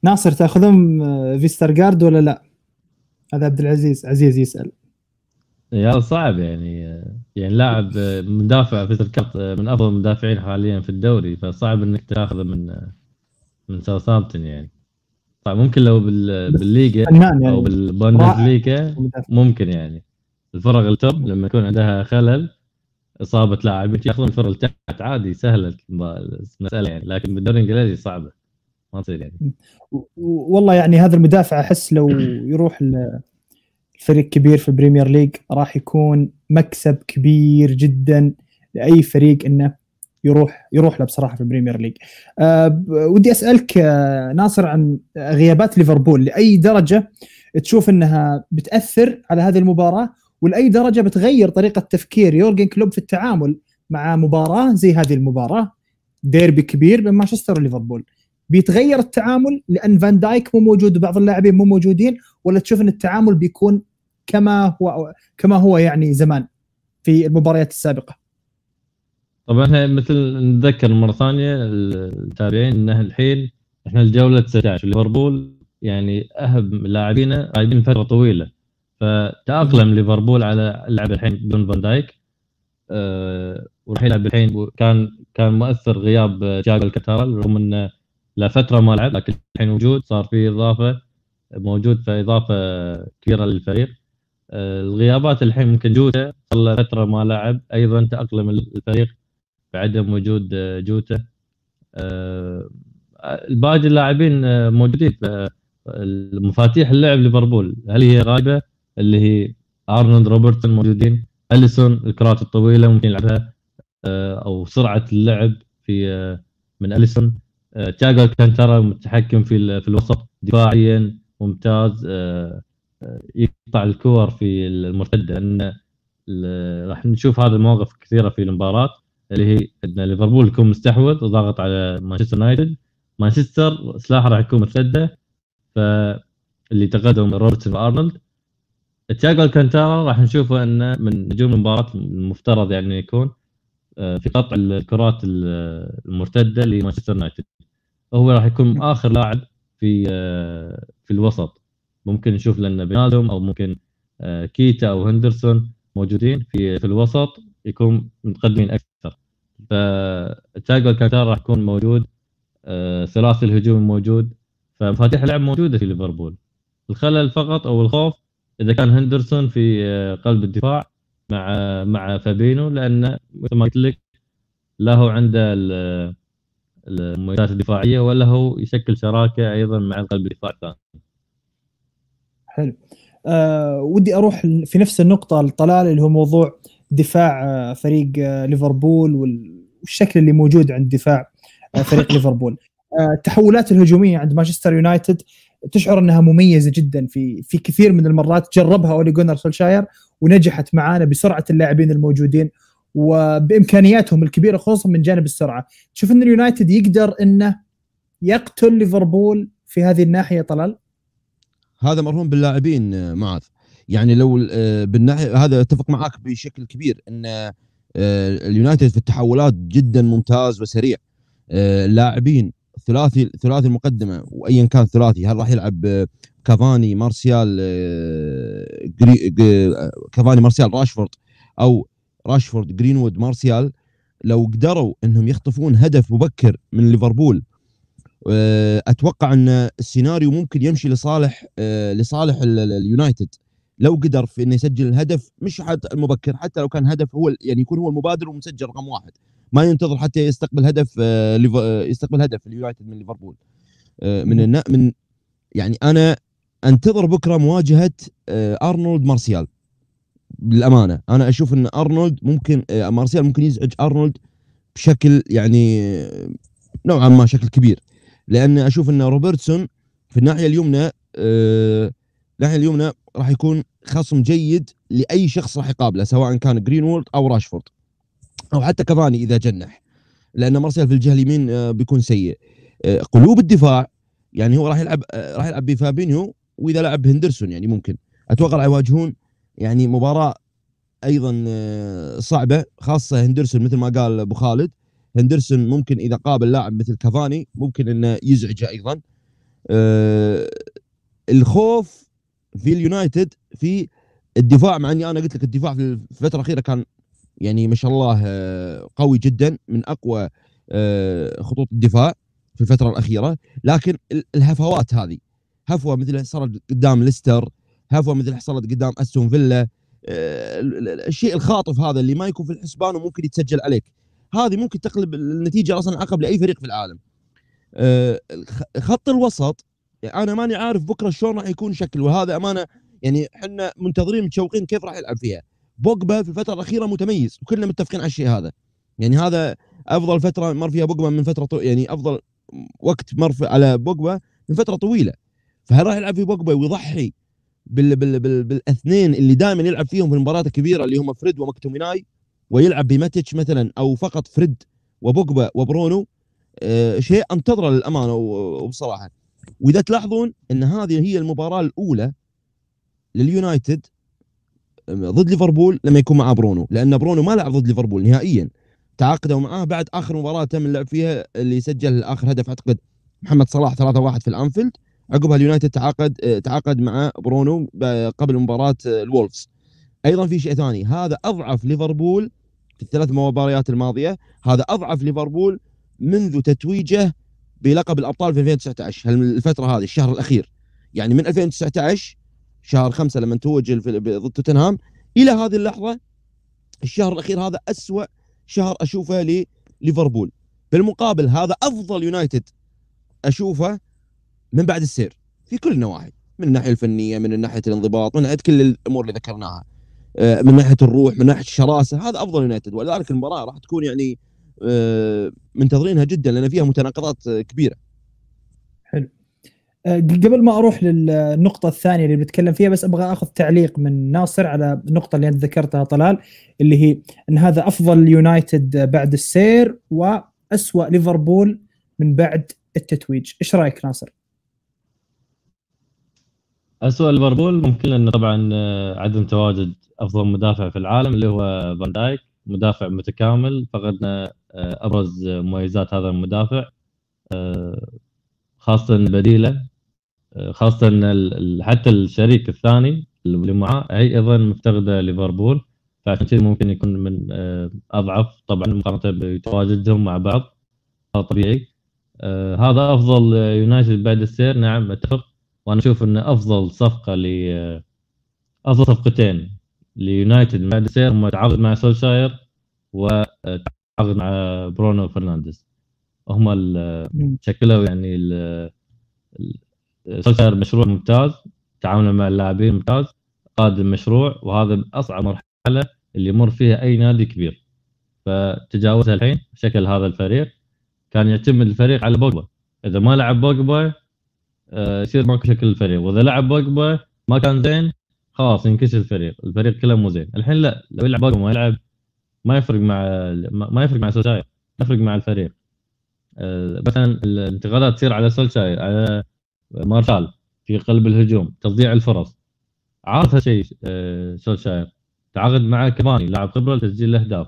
ناصر تأخذون فيستيرغارد ولا لا؟ هذا عبد العزيز عزيز يسأل. يا صعب يعني يعني لاعب مدافع في كارت من أفضل المدافعين حاليا في الدوري فصعب إنك تأخذه من من ساوثامبتون يعني. طيب ممكن لو بالليجا يعني. أو بالبوندسليغا ممكن يعني. الفرق ال top لما يكون عندها خلل إصابة لاعبين ياخذون الفرق تحت عادي سهلة المسألة يعني لكن بالدوري الإنجليزي صعبة. ما تصير يعني. والله يعني هذا المدافع أحس لو يروح الفريق كبير في البريمير ليج راح يكون مكسب كبير جدا لأي فريق إنه يروح يروح له بصراحة في البريمير ليج. أه ودي أسألك آه، ناصر عن غيابات ليفربول. لأي درجة تشوف إنها بتأثر على هذه المباراة؟ ولاي درجة بتغير طريقة تفكير يورجن كلوب في التعامل مع مباراة زي هذه المباراة. ديربي كبير بين مانشستر وليفربول. بيتغير التعامل لأن فان دايك مو موجود وبعض اللاعبين مو موجودين ولا تشوف إن التعامل بيكون كما هو كما هو يعني زمان في المباريات السابقة. طبعا إحنا مثل نتذكر مرة ثانية التابعين إنه الحين إحنا الجولة 19 ليفربول يعني أهم لاعبينه غايبين فترة طويلة. فتأقلم ليفربول على اللعب الحين بدون فان دايك. أه وراح يلعب الحين كان كان مؤثر غياب جاكو الكتارل رغم إنه لفتره ما لعب لكن الحين موجود صار في إضافة موجود في اضافه كبيرة للفريق. آه، الغيابات الحين ممكن جوتا صار فترة ما لعب. أيضا تأقلم الفريق بعدم وجود آه، جوتا. آه، الباقي اللاعبين موجودين. مفاتيح اللعب ليفربول هل هي غايبة؟ اللي هي أرنولد روبرتسون موجودين. أليسون الكرات الطويلة ممكن يلعبها أو سرعة اللعب في من أليسون. آه، تياغو ألكانتارا متحكم في في الوسط دفاعيا ممتاز آه، آه، يقطع الكور في المرتدة. لأن راح نشوف هذه المواقف كثيرة في المباراة اللي هي إن ليفربول يكون مستحوذ وضاغط على مانشستر يونايتد. مانشستر سلاحه راح يكون مرتده فاللي تقدم روبرتسون وأرنولد تياغو الكانتارا راح نشوفه إنه من نجوم المباراة المفترض يعني يكون آه، في قطع الكرات ال- المرتدة لمانشستر يونايتد. هو راح يكون آخر لاعب في آه، في الوسط. ممكن نشوف لنا بينالدوم أو ممكن آه، كيتا أو هندرسون موجودين في في الوسط يكون متقدمين أكثر. فتاجو الكانتارا راح يكون موجود ثلاثي الهجوم موجود فمفاتيح اللعب موجودة في ليفربول. الخلل فقط أو الخوف إذا كان هندرسون في آه، قلب الدفاع مع مع فابينو لأن مثل ما قلت لك لا هو عنده ال- المميزات الدفاعية ولا هو يشكل شراكة أيضا مع قلب الدفاع الثاني. حلو. آه ودي أروح في نفس النقطة الطلال اللي هو موضوع دفاع آه فريق آه ليفربول وال- والشكل اللي موجود عند دفاع آه فريق ليفربول. آه التحولات الهجومية عند مانشستر يونايتد تشعر انها مميزة جدا في في كثير من المرات جربها أولي جونر سولشاير ونجحت معانا بسرعة اللاعبين الموجودين وبإمكانياتهم الكبيرة خصوصا من جانب السرعة. تشوف إن اليونايتد يقدر إنه يقتل ليفربول في هذه الناحية طلال؟ هذا مرهون باللاعبين آه، معاذ. يعني لو آه، بالناحية هذا أتفق معاك بشكل كبير إن آه، اليونايتد في التحولات جدا ممتاز وسريع. اللاعبين ثلاثي ثلاثي المقدمة وايا كان ثلاثي هل راح يلعب كافاني مارسيال آه، كافاني مارسيال راشفورد أو راشفورد جرينوود مارسيال؟ لو قدروا إنهم يخطفون هدف مبكر من ليفربول آه، أتوقع أن السيناريو ممكن يمشي لصالح آه، لصالح ال- ال- اليونايتد. لو قدر في إنه يسجل الهدف مش حتى المبكر حتى لو كان هدف هو يعني يكون هو المبادر ومسجل رقم واحد. ما ينتظر حتى يستقبل هدف آه، آه، يستقبل هدف اليونايتد من ليفربول. آه، من النا- من يعني أنا أنتظر بكرة مواجهة أرنولد مارسيال. بالأمانة أنا أشوف إن أرنولد ممكن مارسيال ممكن يزعج أرنولد بشكل يعني نوعا ما شكل كبير. لأن أشوف إن روبرتسون في الناحية اليمنى الناحية اليمنى راح يكون خصم جيد لأي شخص راح يقابله سواء كان جرينوود أو راشفورد. أو حتى كافاني إذا جنح. لأن مارسيال في الجهة اليمين آه، بيكون سيء. آه، قلوب الدفاع يعني هو راح يلعب آه، راح يلعب بفابينيو وإذا لعب هندرسون يعني ممكن. أتوقع راح يواجهون يعني مباراة أيضا صعبة خاصة هندرسون مثل ما قال أبو خالد. هندرسون ممكن إذا قابل لاعب مثل كافاني ممكن إنه يزعجه أيضا. آه، الخوف في اليونايتد في الدفاع مع إني أنا قلت لك الدفاع في الفترة الأخيرة كان يعني ما شاء الله آه، قوي جدا من أقوى آه، خطوط الدفاع في الفترة الأخيرة. لكن ال- الهفوات هذه هفوة مثل صارت قدام ليستر هفوة مثل حصلت قدام أستون فيلا آه، ال- ال- الشيء الخاطف هذا اللي ما يكون في الحسبان وممكن يتسجل عليك. هذه ممكن تقلب النتيجة أصلا عقب لأي فريق في العالم. خط الوسط أنا ماني عارف بكرة شلون راح يكون شكله. وهذا أمانة يعني إحنا منتظرين متشوقين كيف راح يلعب فيها. بوجبا في الفترة الأخيرة متميز وكلنا متفقين على الشيء هذا. يعني هذا أفضل فترة مر فيها بوجبا من فترة طو... يعني أفضل وقت مر على بوجبا من فترة طويلة. فهل راح يلعب في بوجبا ويضحي بال... بال... بال... بالاثنين اللي دائما يلعب فيهم في المباريات الكبيرة اللي هم فريد ومكتوميناي ويلعب بماتش مثلا أو فقط فريد وبوجبا وبرونو؟ آه شيء أنتظره للأمانة وبصراحة. وإذا تلاحظون إن هذه هي المباراة الأولى لليونايتد ضد ليفربول لما يكون معاه برونو. لأن برونو ما لعب ضد ليفربول نهائيا. تعاقدوا معاه بعد آخر مباراة تم اللعب فيها اللي سجل آخر هدف أعتقد محمد صلاح 3-1 في الأنفيلد. عقبها اليونايتد تعاقد آه، تعاقد مع برونو قبل مباراة آه، الولفز. أيضا في شيء ثاني. هذا أضعف ليفربول في الثلاث مباريات الماضية. هذا أضعف ليفربول منذ تتويجه بلقب الأبطال في 2019 الفترة هذه الشهر الأخير. يعني من 2019 شهر خمسة لما توج ضد توتنهام. إلى هذه اللحظة الشهر الأخير هذا أسوأ شهر أشوفه لليفربول بالمقابل هذا أفضل يونايتد أشوفه من بعد السير في كل النواحي من الناحية الفنية من ناحية الانضباط من ناحية كل الأمور اللي ذكرناها. آه، من ناحية الروح من ناحية الشراسة هذا أفضل يونايتد. ولذلك المباراة راح تكون يعني آه، منتظرينها جدا لأن فيها متناقضات كبيرة. قبل ما أروح للنقطة الثانية اللي بنتكلم فيها بس أبغى أخذ تعليق من ناصر على النقطه اللي أنت ذكرتها طلال اللي هي إن هذا أفضل يونايتد بعد السير وأسوأ ليفربول من بعد التتويج. إيش رأيك ناصر؟ اسوء ليفربول ممكن لأنه طبعا آه، عدم تواجد أفضل مدافع في العالم اللي هو فان دايك مدافع متكامل فقدنا آه، أبرز مميزات هذا المدافع آه، خاصة بديله. ال- حتى الشريك الثاني اللي معاه هي أيضا مفتقدة ليفربول فعشان كذا ممكن يكون من أضعف طبعا مقارنة بتواجدهم مع بعض. هذا طبيعي. هذا أفضل يونايتد بعد السير. نعم أتفق. وأنا أشوف ان أفضل صفقة ل أفضل صفقتين ليونايتد بعد السير هم تعاقد مع سولشاير وتعاقد مع برونو فرنانديز. هم شكلوا يعني سولشاير مشروع ممتاز تعاونه مع اللاعبين ممتاز قادم مشروع وهذا أصعب مرحلة اللي يمر فيها أي نادي كبير. فتجاوزها الحين شكل هذا الفريق كان يعتمد الفريق على بوجبا. إذا ما لعب بوجبا آه، يصير ماكو شكل الفريق. وإذا لعب بوجبا ما كان زين خلاص ينكسر الفريق. الفريق كله مو زين. الحين لا لو يلعب بوجبا ما يلعب ما يفرق مع ما ما يفرق مع سولشاير يفرق مع الفريق. آه، مثلا الانتقادات تصير على سولشاير على مارشال في قلب الهجوم تضييع الفرص. عارف هالشيء آه، سولشاير. تعاقد مع كافاني لاعب خبرة لتسجيل الأهداف.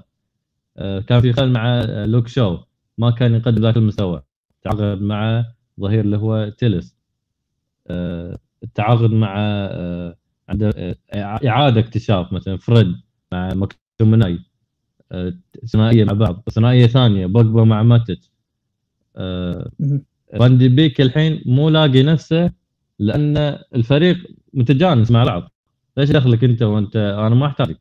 آه، كان في خلل مع آه، لوك شو. ما كان يقدم ذاك المستوى. تعاقد مع ظهير اللي هو تيلس آه، التعاقد مع آه، عنده آه، إعادة اكتشاف مثلا. فريد مع مكتومناي ثنائية مع بعض. ثنائية ثانية بوجبا مع ماتت آه، مهم. فان دي بيك الحين مو لاقي نفسه لأن الفريق متجانس مع بعض. ليش دخلك أنت وأنت؟ أنا ما أحتاجك.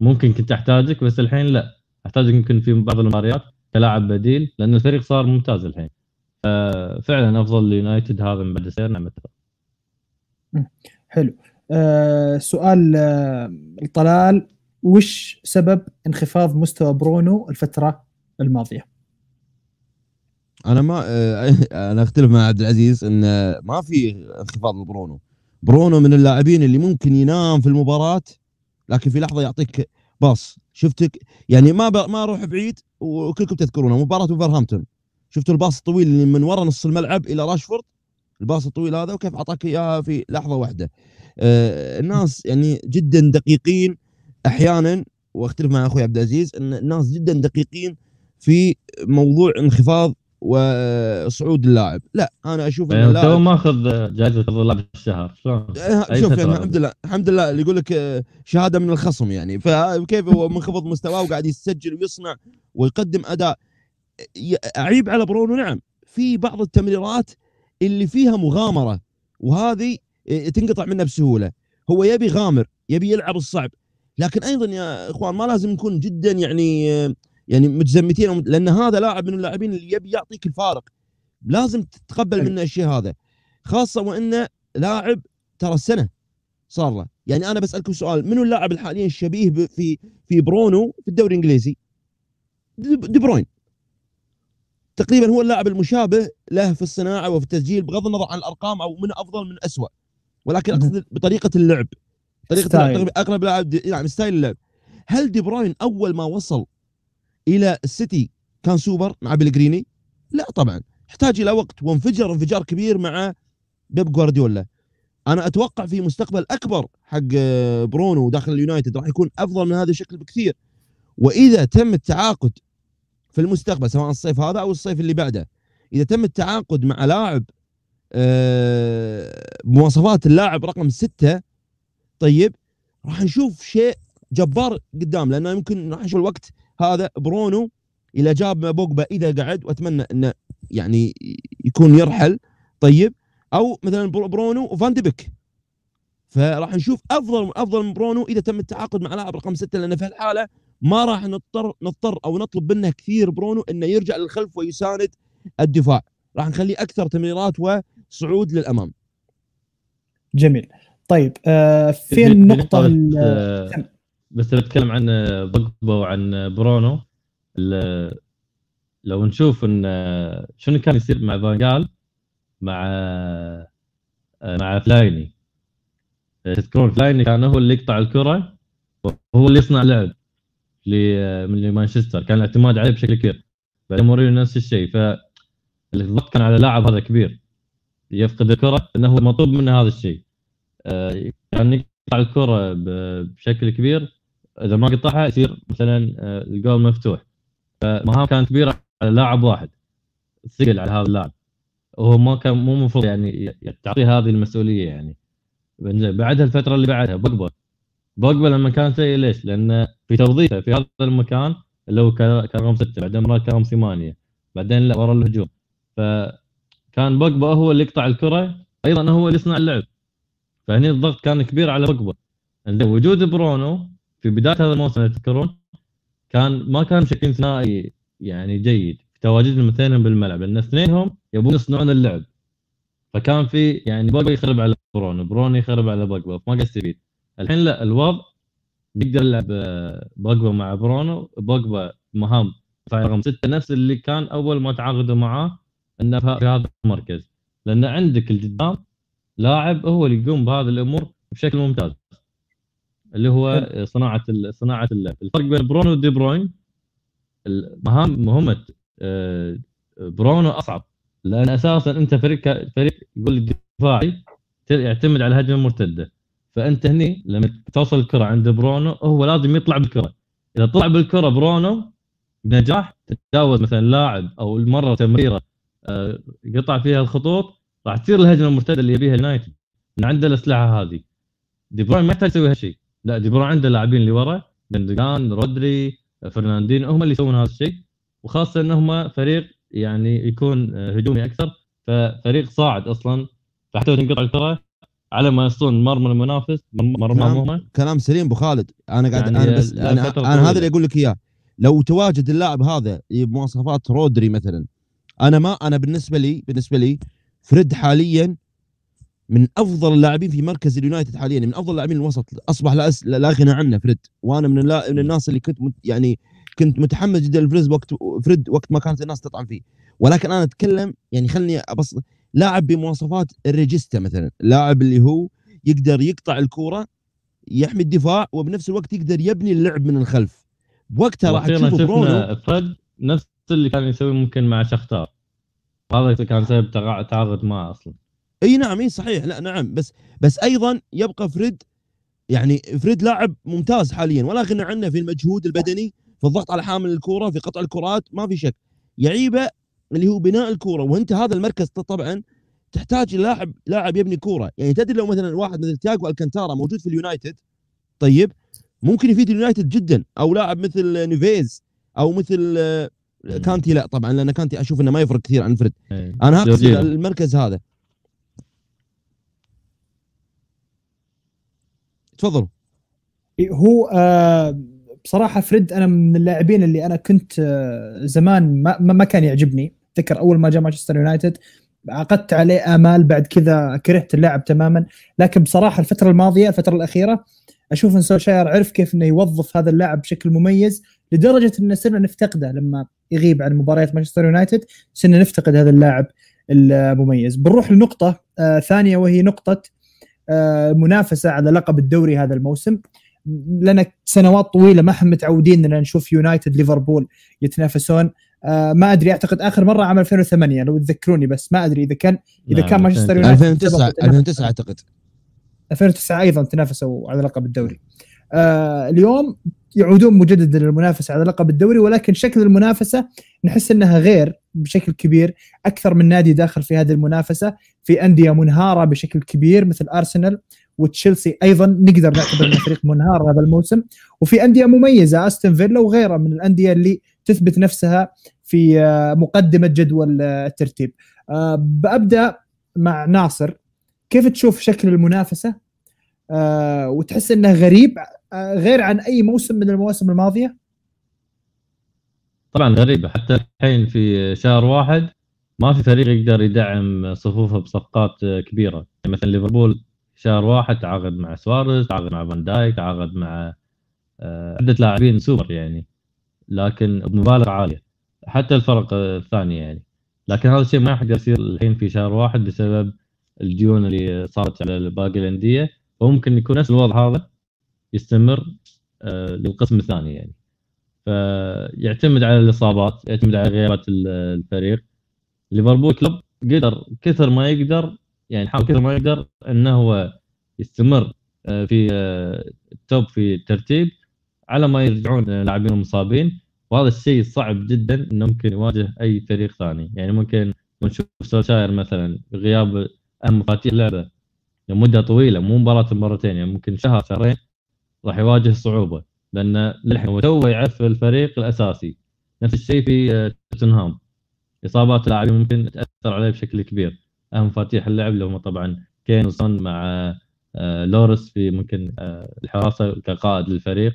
ممكن كنت أحتاجك بس الحين لا. أحتاجك يمكن في بعض المباريات كلاعب بديل لأن الفريق صار ممتاز الحين. فعلا أفضل يونايتد هذا من بعد السير نعم. حلو. آه سؤال آه الطلال وش سبب انخفاض مستوى برونو الفترة الماضية؟ أنا ما آه، أنا أختلف مع عبد العزيز إن ما في انخفاض لبرونو. برونو من اللاعبين اللي ممكن ينام في المباراة لكن في لحظة يعطيك باص. شفتك؟ يعني ما. ما أروح بعيد وكلكم تذكرونه مباراة وفرهامبتون شفتوا الباص الطويل اللي من ورا نص الملعب إلى راشفورد؟ الباص الطويل هذا وكيف أعطاك اياها في لحظة واحدة. آه الناس يعني جدا دقيقين أحيانا وأختلف مع أخوي عبد العزيز إن الناس جدا دقيقين في موضوع انخفاض وصعود اللاعب. لا أنا أشوف إن يعني تو اللاعب ماخذ جائزة افضل لاعب الشهر شلون؟ أي شوف يعني؟ الحمد لله الحمد لله اللي يقول لك آه، شهادة من الخصم يعني. فكيف هو منخفض مستواه وقاعد يسجل ويصنع ويقدم أداء أعيب على برونو نعم. في بعض التمريرات اللي فيها مغامرة وهذه آه، تنقطع منها بسهولة. هو يبي غامر يبي يلعب الصعب. لكن أيضا يا إخوان ما لازم نكون جدا يعني يعني متزمتين لأن هذا لاعب من اللاعبين اللي يبي يعطيك الفارق. لازم تتقبل. منه الشيء هذا. خاصة وإنه لاعب ترى السنة صار له. يعني أنا بسألكم سؤال منو اللاعب الحاليا الشبيه ب- في في برونو في الدوري الإنجليزي؟ دي بروين. تقريبا هو اللاعب المشابه له في الصناعة وفي التسجيل بغض النظر عن الأرقام أو من أفضل من اسوء ولكن. أقصد بطريقة اللعب. طريقة. اللعب اقرب لاعب نعم style اللعب. هل دي بروين أول ما وصل إلى السيتي كان سوبر مع بيليغريني؟ لا طبعا. احتاج إلى وقت وانفجر انفجار كبير مع بيب جوارديولا. أنا أتوقع في مستقبل أكبر حق آه، برونو داخل اليونايتد راح يكون أفضل من هذا الشكل بكثير. وإذا تم التعاقد في المستقبل سواء الصيف هذا أو الصيف اللي بعده إذا تم التعاقد مع لاعب آه، مواصفات اللاعب رقم ستة طيب راح نشوف شيء جبار قدام لأنه يمكن راح نشوف الوقت هذا برونو إلى جاب بوجبا إذا قعد وأتمنى إنه يعني يكون يرحل. طيب أو مثلا برو- برونو وفان دي بيك فراح نشوف أفضل أفضل من برونو إذا تم التعاقد مع لاعب رقم ستة لأن في الحاله ما راح نضطر نضطر أو نطلب منه كثير برونو إنه يرجع للخلف ويساند الدفاع. راح نخليه أكثر تمريرات وصعود للأمام. جميل. طيب آه في- فين في النقطه آه،. بس بتكلم عن بوجبا وعن برونو. لو نشوف إن شنو كان يصير مع فان جال مع مع فيلايني. تذكرون فيلايني كان هو اللي يقطع الكرة وهو اللي يصنع لعب من مانشستر كان الاعتماد عليه بشكل كبير. بعدين مورينيو نفس الشيء. فالضغط كان على اللاعب هذا كبير. يفقد الكرة إنه مطلوب منه هذا الشيء. آه، كان يقطع الكرة بشكل كبير. إذا ما قطعها يصير مثلا آه، الجول مفتوح. فمهام كانت كبيره على لاعب واحد. ثقل على هذا اللاعب. وهو ما كان مو المفروض يعني تعطيه هذه المسؤولية يعني. بعدها الفترة اللي بعدها بوجبا. بوجبا لما كان سيء ليش؟ لأن في توظيفه في هذا المكان اللي هو كان رقم ستة بعدين مرات كان رقم ثمانية بعدين لا ورا الهجوم. فكان بوجبا هو اللي يقطع الكرة أيضا هو اللي يصنع اللعب. فهني الضغط كان كبير على بوجبا. وجود برونو في بداية هذا الموسم تذكرون كان ما كان بشكل ثنائي يعني جيد في تواجدهم الاثنين بالملعب لأن اثنينهم يبون يصنعون اللعب. فكان في يعني بوجبا يخرب على برونو برونو يخرب على بوجبا فما قاعد يستفيد. الحين لا الوضع يقدر يلعب آه، بوجبا مع برونو بوجبا مهام رقم ستة نفس اللي كان أول ما تعاقدوا معاه إنه في هذا المركز. لأن عندك القدام لاعب هو اللي يقوم بهذه الأمور بشكل ممتاز. اللي هو صناعة صناعة اللعب الفرق بين برونو ودي بروين. المهام مهمة آه، برونو أصعب لأن أساسا أنت فريق فريق يقول دفاعي يعتمد على الهجمه المرتده فأنت هني لما توصل الكرة عند برونو هو لازم يطلع بالكرة. إذا طلع بالكرة برونو بنجاح تتجاوز مثلا لاعب أو مرة تمريرة آه، قطع فيها الخطوط راح تصير الهجمة المرتدة اللي يبيها اليونايتد. من عنده الأسلحة هذه. دي بروين ما يحتاج يسوي هالشيء. لا دي بروين عنده لاعبين اللي ورا جوندوجان رودري فرناندينيو هم اللي يسوون هذا الشيء وخاصة انهم فريق يعني يكون آه، هجومي أكثر ففريق صاعد أصلا فحتى تنقطع الكرة على ما يصون مرمى المنافس مرمى. هم كلام سليم أبو خالد أنا قاعد يعني أنا بس أنا, أنا. هذا اللي أقول لك إياه لو تواجد اللاعب هذا بمواصفات رودري مثلا أنا ما أنا بالنسبة لي بالنسبة لي فريد حاليا من أفضل اللاعبين في مركز اليونايتد حاليا من أفضل لاعبين الوسط. أصبح لا, أس... لا غنى عنه فريد. وأنا من اللا... من الناس اللي كنت مت... يعني كنت متحمس جدا لفريد وقت فريد وقت ما كانت الناس تطعن فيه. ولكن أنا أتكلم يعني خلني أبص لاعب بمواصفات ال regista مثلا. لاعب اللي هو يقدر يقطع الكورة يحمي الدفاع وبنفس الوقت يقدر يبني اللعب من الخلف. بوقتها راح تشوف برونو. فريد نفس اللي كان يسوي ممكن مع شختار. هذا كان سبب تعاقد معه أصلا. إي نعم إي صحيح لا نعم بس بس أيضا يبقى فريد يعني فريد لاعب ممتاز حاليا ولا غنى عنه في المجهود البدني في الضغط على حامل الكورة في قطع الكرات ما في شك. يعيبه اللي هو بناء الكورة وأنت هذا المركز طبعا تحتاج لاعب لاعب يبني كورة. يعني تدري لو مثلا واحد مثل تياجو ألكانتارا موجود في اليونايتد طيب ممكن يفيد اليونايتد جدا أو لاعب مثل نيفيز أو مثل آه، كانتي لا طبعا لأن كانتي أشوف إنه ما يفرق كثير عن فريد. إيه. أنا هقصد. المركز هذا. تفضلوا هو آه بصراحة فريد أنا من اللاعبين اللي أنا كنت آه زمان ما, ما كان يعجبني. أتذكر أول ما جاء مانشستر يونايتد عقدت عليه آمال بعد كذا كرهت اللاعب تماما. لكن بصراحة الفترة الماضية الفترة الأخيرة أشوف إن سولشاير عرف كيف إنه يوظف هذا اللاعب بشكل مميز لدرجة ان صرنا نفتقده لما يغيب عن مباريات مانشستر يونايتد صرنا نفتقد هذا اللاعب المميز. بنروح لنقطة آه ثانية وهي نقطة منافسة على لقب الدوري هذا الموسم. لنا سنوات طويلة ما إحنا متعودين ان نشوف يونايتد ليفربول يتنافسون. آه ما أدري أعتقد آخر مرة عام 2008 لو تذكروني بس ما أدري إذا كان إذا نعم، كان مانشستر يونايتد 2009 سبق 2009 أعتقد. 2009 أيضا تنافسوا على لقب الدوري. آه اليوم يعودون مجددا للمنافسة على لقب الدوري ولكن شكل المنافسة نحس إنها غير بشكل كبير أكثر من نادي داخل في هذه المنافسة في أندية منهارة بشكل كبير مثل أرسنال وتشيلسي أيضا نقدر نعتبر انه فريق منهار هذا الموسم. وفي أندية مميزة أستون فيلا وغيرها من الأندية اللي تثبت نفسها في آه، مقدمة جدول آه، الترتيب. آه، بأبدأ مع ناصر. كيف تشوف شكل المنافسة؟ وتحس إنه غريب غير عن أي موسم من المواسم الماضية؟ طبعا غريبة حتى الحين في شهر واحد ما في فريق يقدر يدعم صفوفه بصفقات كبيرة. يعني مثلا ليفربول شهر واحد تعاقد مع سواريز تعاقد مع فان دايك تعاقد مع آه، عدة لاعبين سوبر يعني لكن بمبالغ عالية حتى الفرق الثانية يعني. لكن هذا الشيء ما يقدر يصير الحين في شهر واحد بسبب الديون اللي صارت على باقي الأندية. وممكن يكون نفس الوضع هذا يستمر آه، للقسم الثاني يعني. فيعتمد على الإصابات يعتمد على غيابات الفريق. ليفربول كلوب قدر كثر ما يقدر يعني حاول كثر ما يقدر إنه هو يستمر آه، في آه، التوب في الترتيب على ما يرجعون لاعبين المصابين. وهذا الشيء صعب جدا إنه ممكن يواجه أي فريق ثاني. يعني ممكن نشوف سولشاير مثلا غياب أهم مفاتيح اللعبة. لمدة طويلة مو مباراة مباراتين يعني ممكن شهر شهرين راح يواجه صعوبة. لأن للحين هو تو يعرف الفريق الأساسي. نفس الشيء في آه، توتنهام. إصابات اللاعبين ممكن تأثر عليه بشكل كبير. أهم مفاتيح اللعب اللي هم طبعا كين وسون مع آه، لوريس في ممكن آه، الحراسة كقائد للفريق.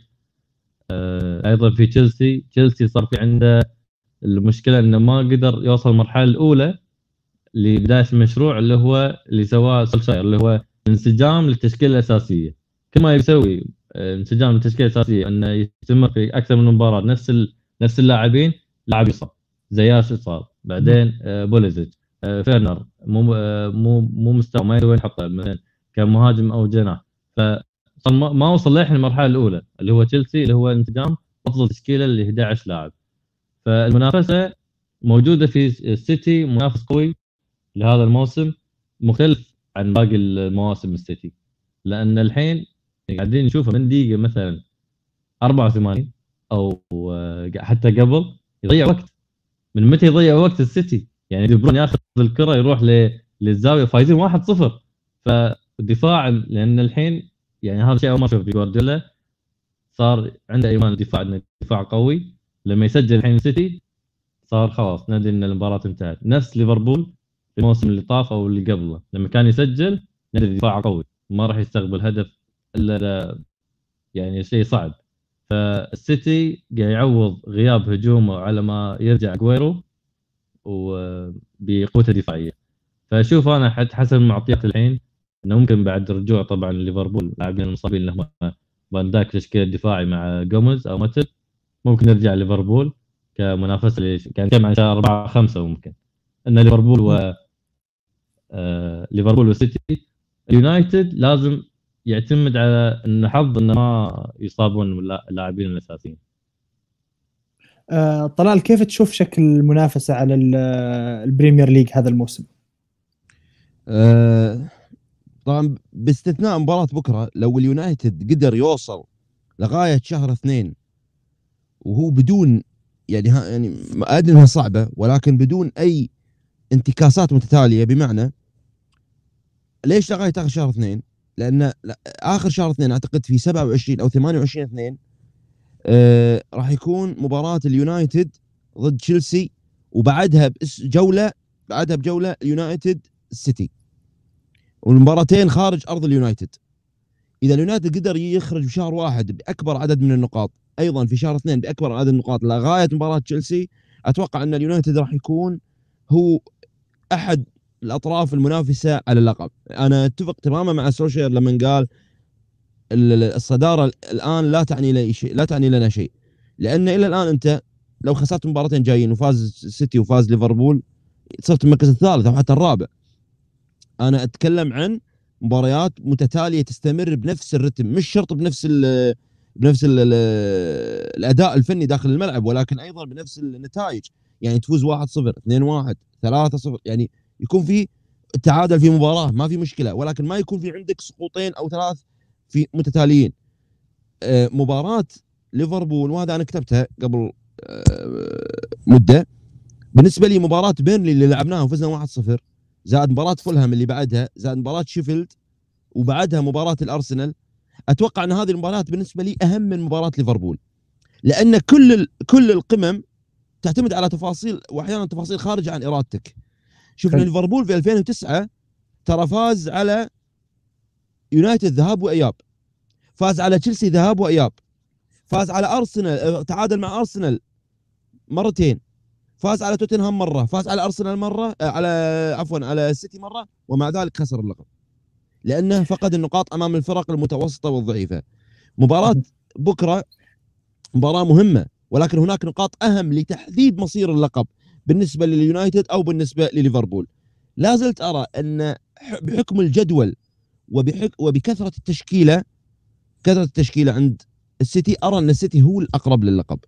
أيضا في تشيلسي. تشيلسي صار في عنده المشكلة إنه ما قدر يوصل المرحلة الأولى لبداية المشروع اللي هو اللي سواه سولشاير اللي هو انسجام للتشكيلة الأساسية. كل ما يسوي انسجام للتشكيله الاساسيه انه يستمر في أكثر من مباراة نفس ال... نفس اللاعبين لاعب يصاب زياش اتصاب بعدين آه، بوليسيتش آه، فيرنر مو آه، مو مو مستوى ما يدري وين يحطه مثلا كمهاجم أو جناح. ف ما وصل للحين المرحلة الأولى اللي هو تشيلسي اللي هو انسجام أفضل تشكيلة ل 11 لاعب. فالمنافسة موجودة في السيتي منافس قوي لهذا الموسم مختلف عن باقي المواسم السيتي. لأن الحين قاعدين نشوفه من دقيقة مثلا 84 أو حتى قبل يضيع وقت. من متى يضيع وقت السيتي؟ يعني دي برون ياخذ الكرة يروح للزاوية فايزين 1-0 فالدفاع لأن الحين يعني هذا الشيء أول ما في جوارديولا صار عنده إيمان الدفاع إنه دفاع قوي. لما يسجل الحين السيتي صار خلاص ندري إن المباراة انتهت. نفس ليفربول الموسم اللي طاف أو اللي قبله. لما كان يسجل ندري دفاع قوي ما راح يستقبل هدف يعني شيء صعب. فالسيتي قاعد يعوض غياب هجومه على ما يرجع أجويرو وبقوته الدفاعية. فاشوف أنا حسب المعطيات الحين إنه ممكن بعد رجوع طبعا ليفربول لاعبين المصابين اللي هم فان دايك تشكيل الدفاعي مع جوميز أو ماتيب ممكن يرجع ليفربول كمنافسة اللي كان كم؟ عن أربعة خمسة ممكن. إن ليفربول و آه ليفربول وسيتي اليونايتد لازم يعتمد على إن حظ إنه ما يصابون اللاعبين الأساسيين آه طلال كيف تشوف شكل المنافسة على البريمير ليج هذا الموسم؟ آه طبعا باستثناء مباراة بكرة لو اليونايتد قدر يوصل لغاية شهر اثنين وهو بدون يعني ها يعني أدري إنها صعبة ولكن بدون أي انتكاسات متتالية بمعنى ليش لغاية آخر شهر اثنين؟ لأن آخر شهر اثنين أعتقد في 27 أو 28 اثنين آه راح يكون مباراة اليونايتد ضد تشيلسي وبعدها جولة بعدها بجولة اليونايتد السيتي والمباراتين خارج أرض اليونايتد. إذا اليونايتد قدر يخرج بشهر واحد بأكبر عدد من النقاط أيضا في شهر اثنين بأكبر عدد النقاط لغاية مباراة تشيلسي أتوقع أن اليونايتد راح يكون هو أحد الأطراف المنافسة على اللقب. أنا أتفق تماما مع سولشاير لما قال الصدارة الآن لا تعني لي شيء لا تعني لنا شيء. لأن إلى الآن أنت لو خسرت مباراتين جايين وفاز سيتي وفاز ليفربول صرت المركز الثالث أو حتى الرابع. أنا أتكلم عن مباريات متتالية تستمر بنفس الرتم مش شرط بنفس ال بنفس ال الأداء الفني داخل الملعب ولكن أيضا بنفس النتائج. يعني تفوز 1-0 2-1 3-0 يعني يكون في تعادل في مباراة ما في مشكلة ولكن ما يكون في عندك سقوطين أو ثلاث في متتاليين. آه، مباراة ليفربول وهذا أنا كتبتها قبل آه، مدة. بالنسبة لي مباراة بيرنلي اللي لعبناها وفزنا 1-0 زائد مباراة فولهام اللي بعدها زائد مباراة شيفيلد وبعدها مباراة الأرسنال. أتوقع أن هذه المباريات بالنسبة لي أهم من مباراة ليفربول لأن كل كل القمم تعتمد على تفاصيل وأحيانا تفاصيل خارجة عن إرادتك. شفنا ليفربول في 2009 ترى فاز على يونايتد ذهاب وإياب. فاز على تشيلسي ذهاب وإياب. فاز على أرسنال آه، تعادل مع أرسنال مرتين. فاز على توتنهام مرة فاز على أرسنال مرة آه، على عفوا على السيتي مرة ومع ذلك خسر اللقب. لأنه فقد النقاط أمام الفرق المتوسطة والضعيفة. مباراة بكرة مباراة مهمة ولكن هناك نقاط أهم لتحديد مصير اللقب. بالنسبة لليونايتد أو بالنسبة لليفربول. لا زلت أرى أن بحكم الجدول وبحك وبكثرة التشكيلة كثرة التشكيلة عند السيتي أرى أن السيتي هو الأقرب للقب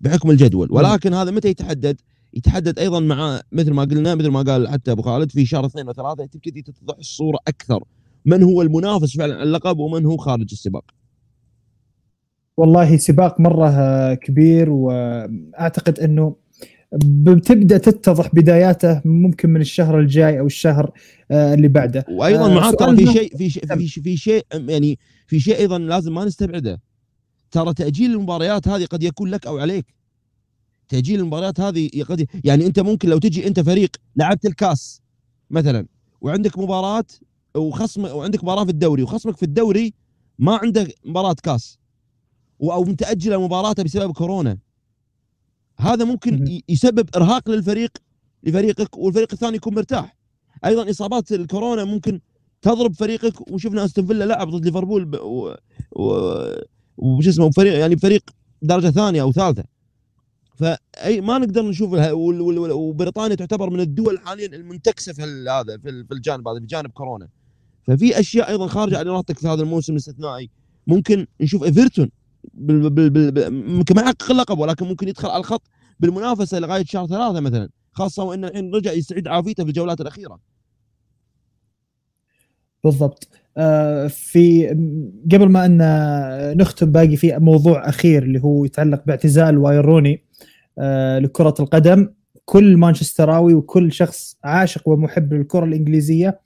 بحكم الجدول. ولكن هذا متى يتحدد؟ يتحدد أيضا مع مثل ما قلنا مثل ما قال حتى أبو خالد في شهر اثنين وثلاثة تبتدي تتضح الصورة أكثر. من هو المنافس فعلا على اللقب ومن هو خارج السباق؟ والله سباق مرة كبير وأعتقد أنه بتبدأ تتضح بداياته ممكن من الشهر الجاي أو الشهر آه، اللي بعده. وأيضا آه، ترى في شيء في شيء في شيء, في شيء يعني في شيء أيضا لازم ما نستبعده. ترى تأجيل المباريات هذه قد يكون لك أو عليك. تأجيل المباريات هذه قد يعني أنت ممكن لو تجي أنت فريق لعبت الكاس مثلا وعندك مباراة وخصم وعندك مباراة في الدوري وخصمك في الدوري ما عنده مباراة كاس أو متأجلة مباراته بسبب كورونا. هذا ممكن يسبب إرهاق للفريق لفريقك والفريق الثاني يكون مرتاح. أيضا إصابات الكورونا ممكن تضرب فريقك وشفنا أستون فيلا لعب ضد ليفربول ب... و... و... وش اسمه فريق يعني فريق درجة ثانية أو ثالثة. فاي ما نقدر نشوف. وبريطانيا تعتبر من الدول حاليا المنتكسة في هذا في الجانب هذا في جانب كورونا. ففي أشياء أيضا خارجة عن ارادتك في هذا الموسم الاستثنائي. ممكن نشوف إيفرتون. بال... بال... بال... ممكن ما يحقق اللقب ولكن ممكن يدخل على الخط بالمنافسة لغاية شهر ثلاثة مثلا خاصة وإن الحين رجع يستعيد عافيته في الجولات الأخيرة. بالضبط. آه، في قبل ما إن نختم باقي في موضوع أخير اللي هو يتعلق باعتزال واين روني آه، لكرة القدم. كل مانشستراوي وكل شخص عاشق ومحب للكرة الإنجليزية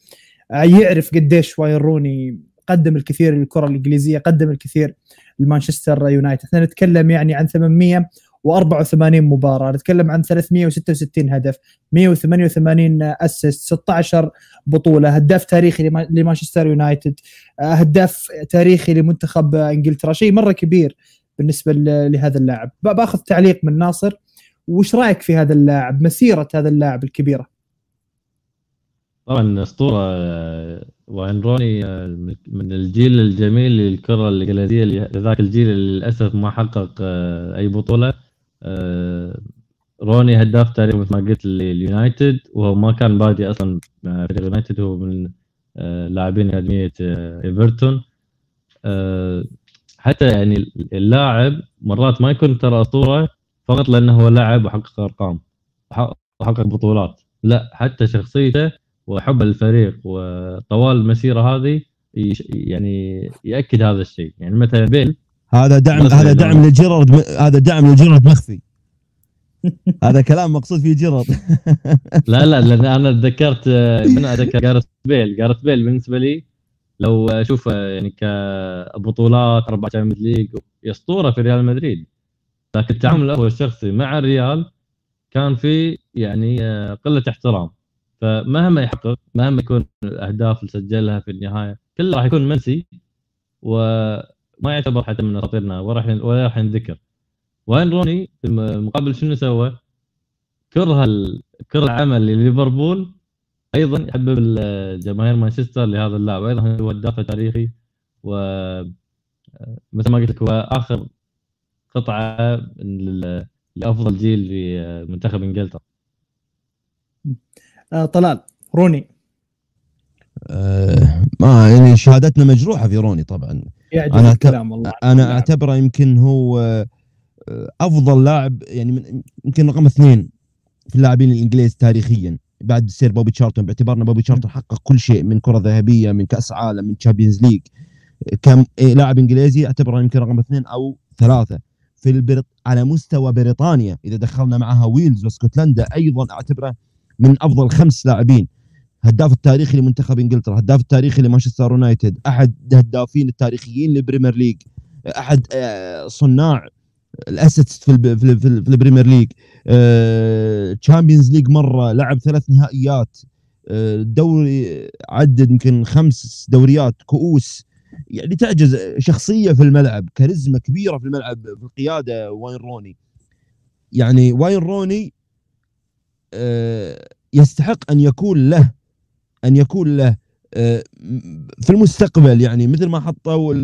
يعرف قديش واين روني قدم الكثير للكرة الإنجليزية قدم الكثير لمانشستر يونايتد. إحنا نتكلم يعني عن 884 مباراة نتكلم عن 366 هدف 188 assist 16 بطولة هداف تاريخي لما- لمانشستر يونايتد آه، هداف تاريخي لمنتخب إنجلترا شيء مرة كبير بالنسبة لهذا اللاعب. بأخذ تعليق من ناصر. وش رأيك في هذا اللاعب؟ مسيرة هذا اللاعب الكبيرة؟ طبعا أسطورة واين روني آه، من الجيل الجميل للكرة الإنجليزية لذاك الجيل اللي للأسف ما حقق آه، أي بطولة. آه، روني هداف تاريخ مثل ما قلت لليونايتد وهو ما كان بادي أصلا مع فريق اليونايتد هو من لاعبين اكاديميه إيفرتون. آه، حتى يعني اللاعب مرات ما يكون ترى أسطورة فقط لأنه هو لاعب وحقق أرقام وحقق- وحقق بطولات. لا حتى شخصيته وحب الفريق وطوال المسيرة هذه يعني يأكد هذا الشيء. يعني مثلا بيل؟ هذا دعم هذا دعم لجيرارد هذا دعم لجيرارد مخفي. هذا كلام مقصود فيه جيرارد. لا لا لأن أنا تذكرت من اتذكر جارث بيل. جارث بيل بالنسبة لي لو اشوفه يعني كبطولات أربع Champions League اسطوره في ريال مدريد. لكن التعامل هو الشخصي مع الريال كان في يعني قلة احترام. فمهما يحقق مهما يكون الأهداف اللي سجلها في النهاية كله راح يكون منسي وما يعتبر حتى من أساطيرنا ولا راح ينذكر وين روني في المقابل شنو سوى؟ كره. كره العمل لليفربول أيضا يحبب جماهير مانشستر لهذا اللاعب أيضا هو هداف تاريخي و مثل ما قلت لك هو آخر قطعة لأفضل جيل في منتخب إنجلترا آه طلال روني. آه، ما يعني شهادتنا مجروحة في روني طبعا. أنا الكلام والله. أنا لاعب. أعتبره يمكن هو آه، أفضل لاعب يعني يمكن رقم اثنين في اللاعبين الإنجليز تاريخيا بعد السير بوبي تشارلتون. باعتبارنا بوبي تشارلتون حقق كل شيء من كرة ذهبية من كأس عالم من Champions League كم إيه، لاعب إنجليزي أعتبره يمكن رقم اثنين أو ثلاثة. في البريط- على مستوى بريطانيا إذا دخلنا معها ويلز واسكتلندا أيضا أعتبره من أفضل خمس لاعبين هداف التاريخي لمنتخب إنجلترا هداف التاريخي لمانشستر يونايتد أحد الهدافين التاريخيين للبريمير ليج أحد آه، صناع ال assists في في ال- في ال- في البريمير ليج Champions League مرة لعب ثلاث نهائيات آه، دوري عدد يمكن خمس دوريات كؤوس يعني تعجز شخصية في الملعب كاريزما كبيرة في الملعب في القيادة واين روني. يعني واين روني آه، يستحق أن يكون له أن يكون له آه، في المستقبل يعني مثل ما حطوا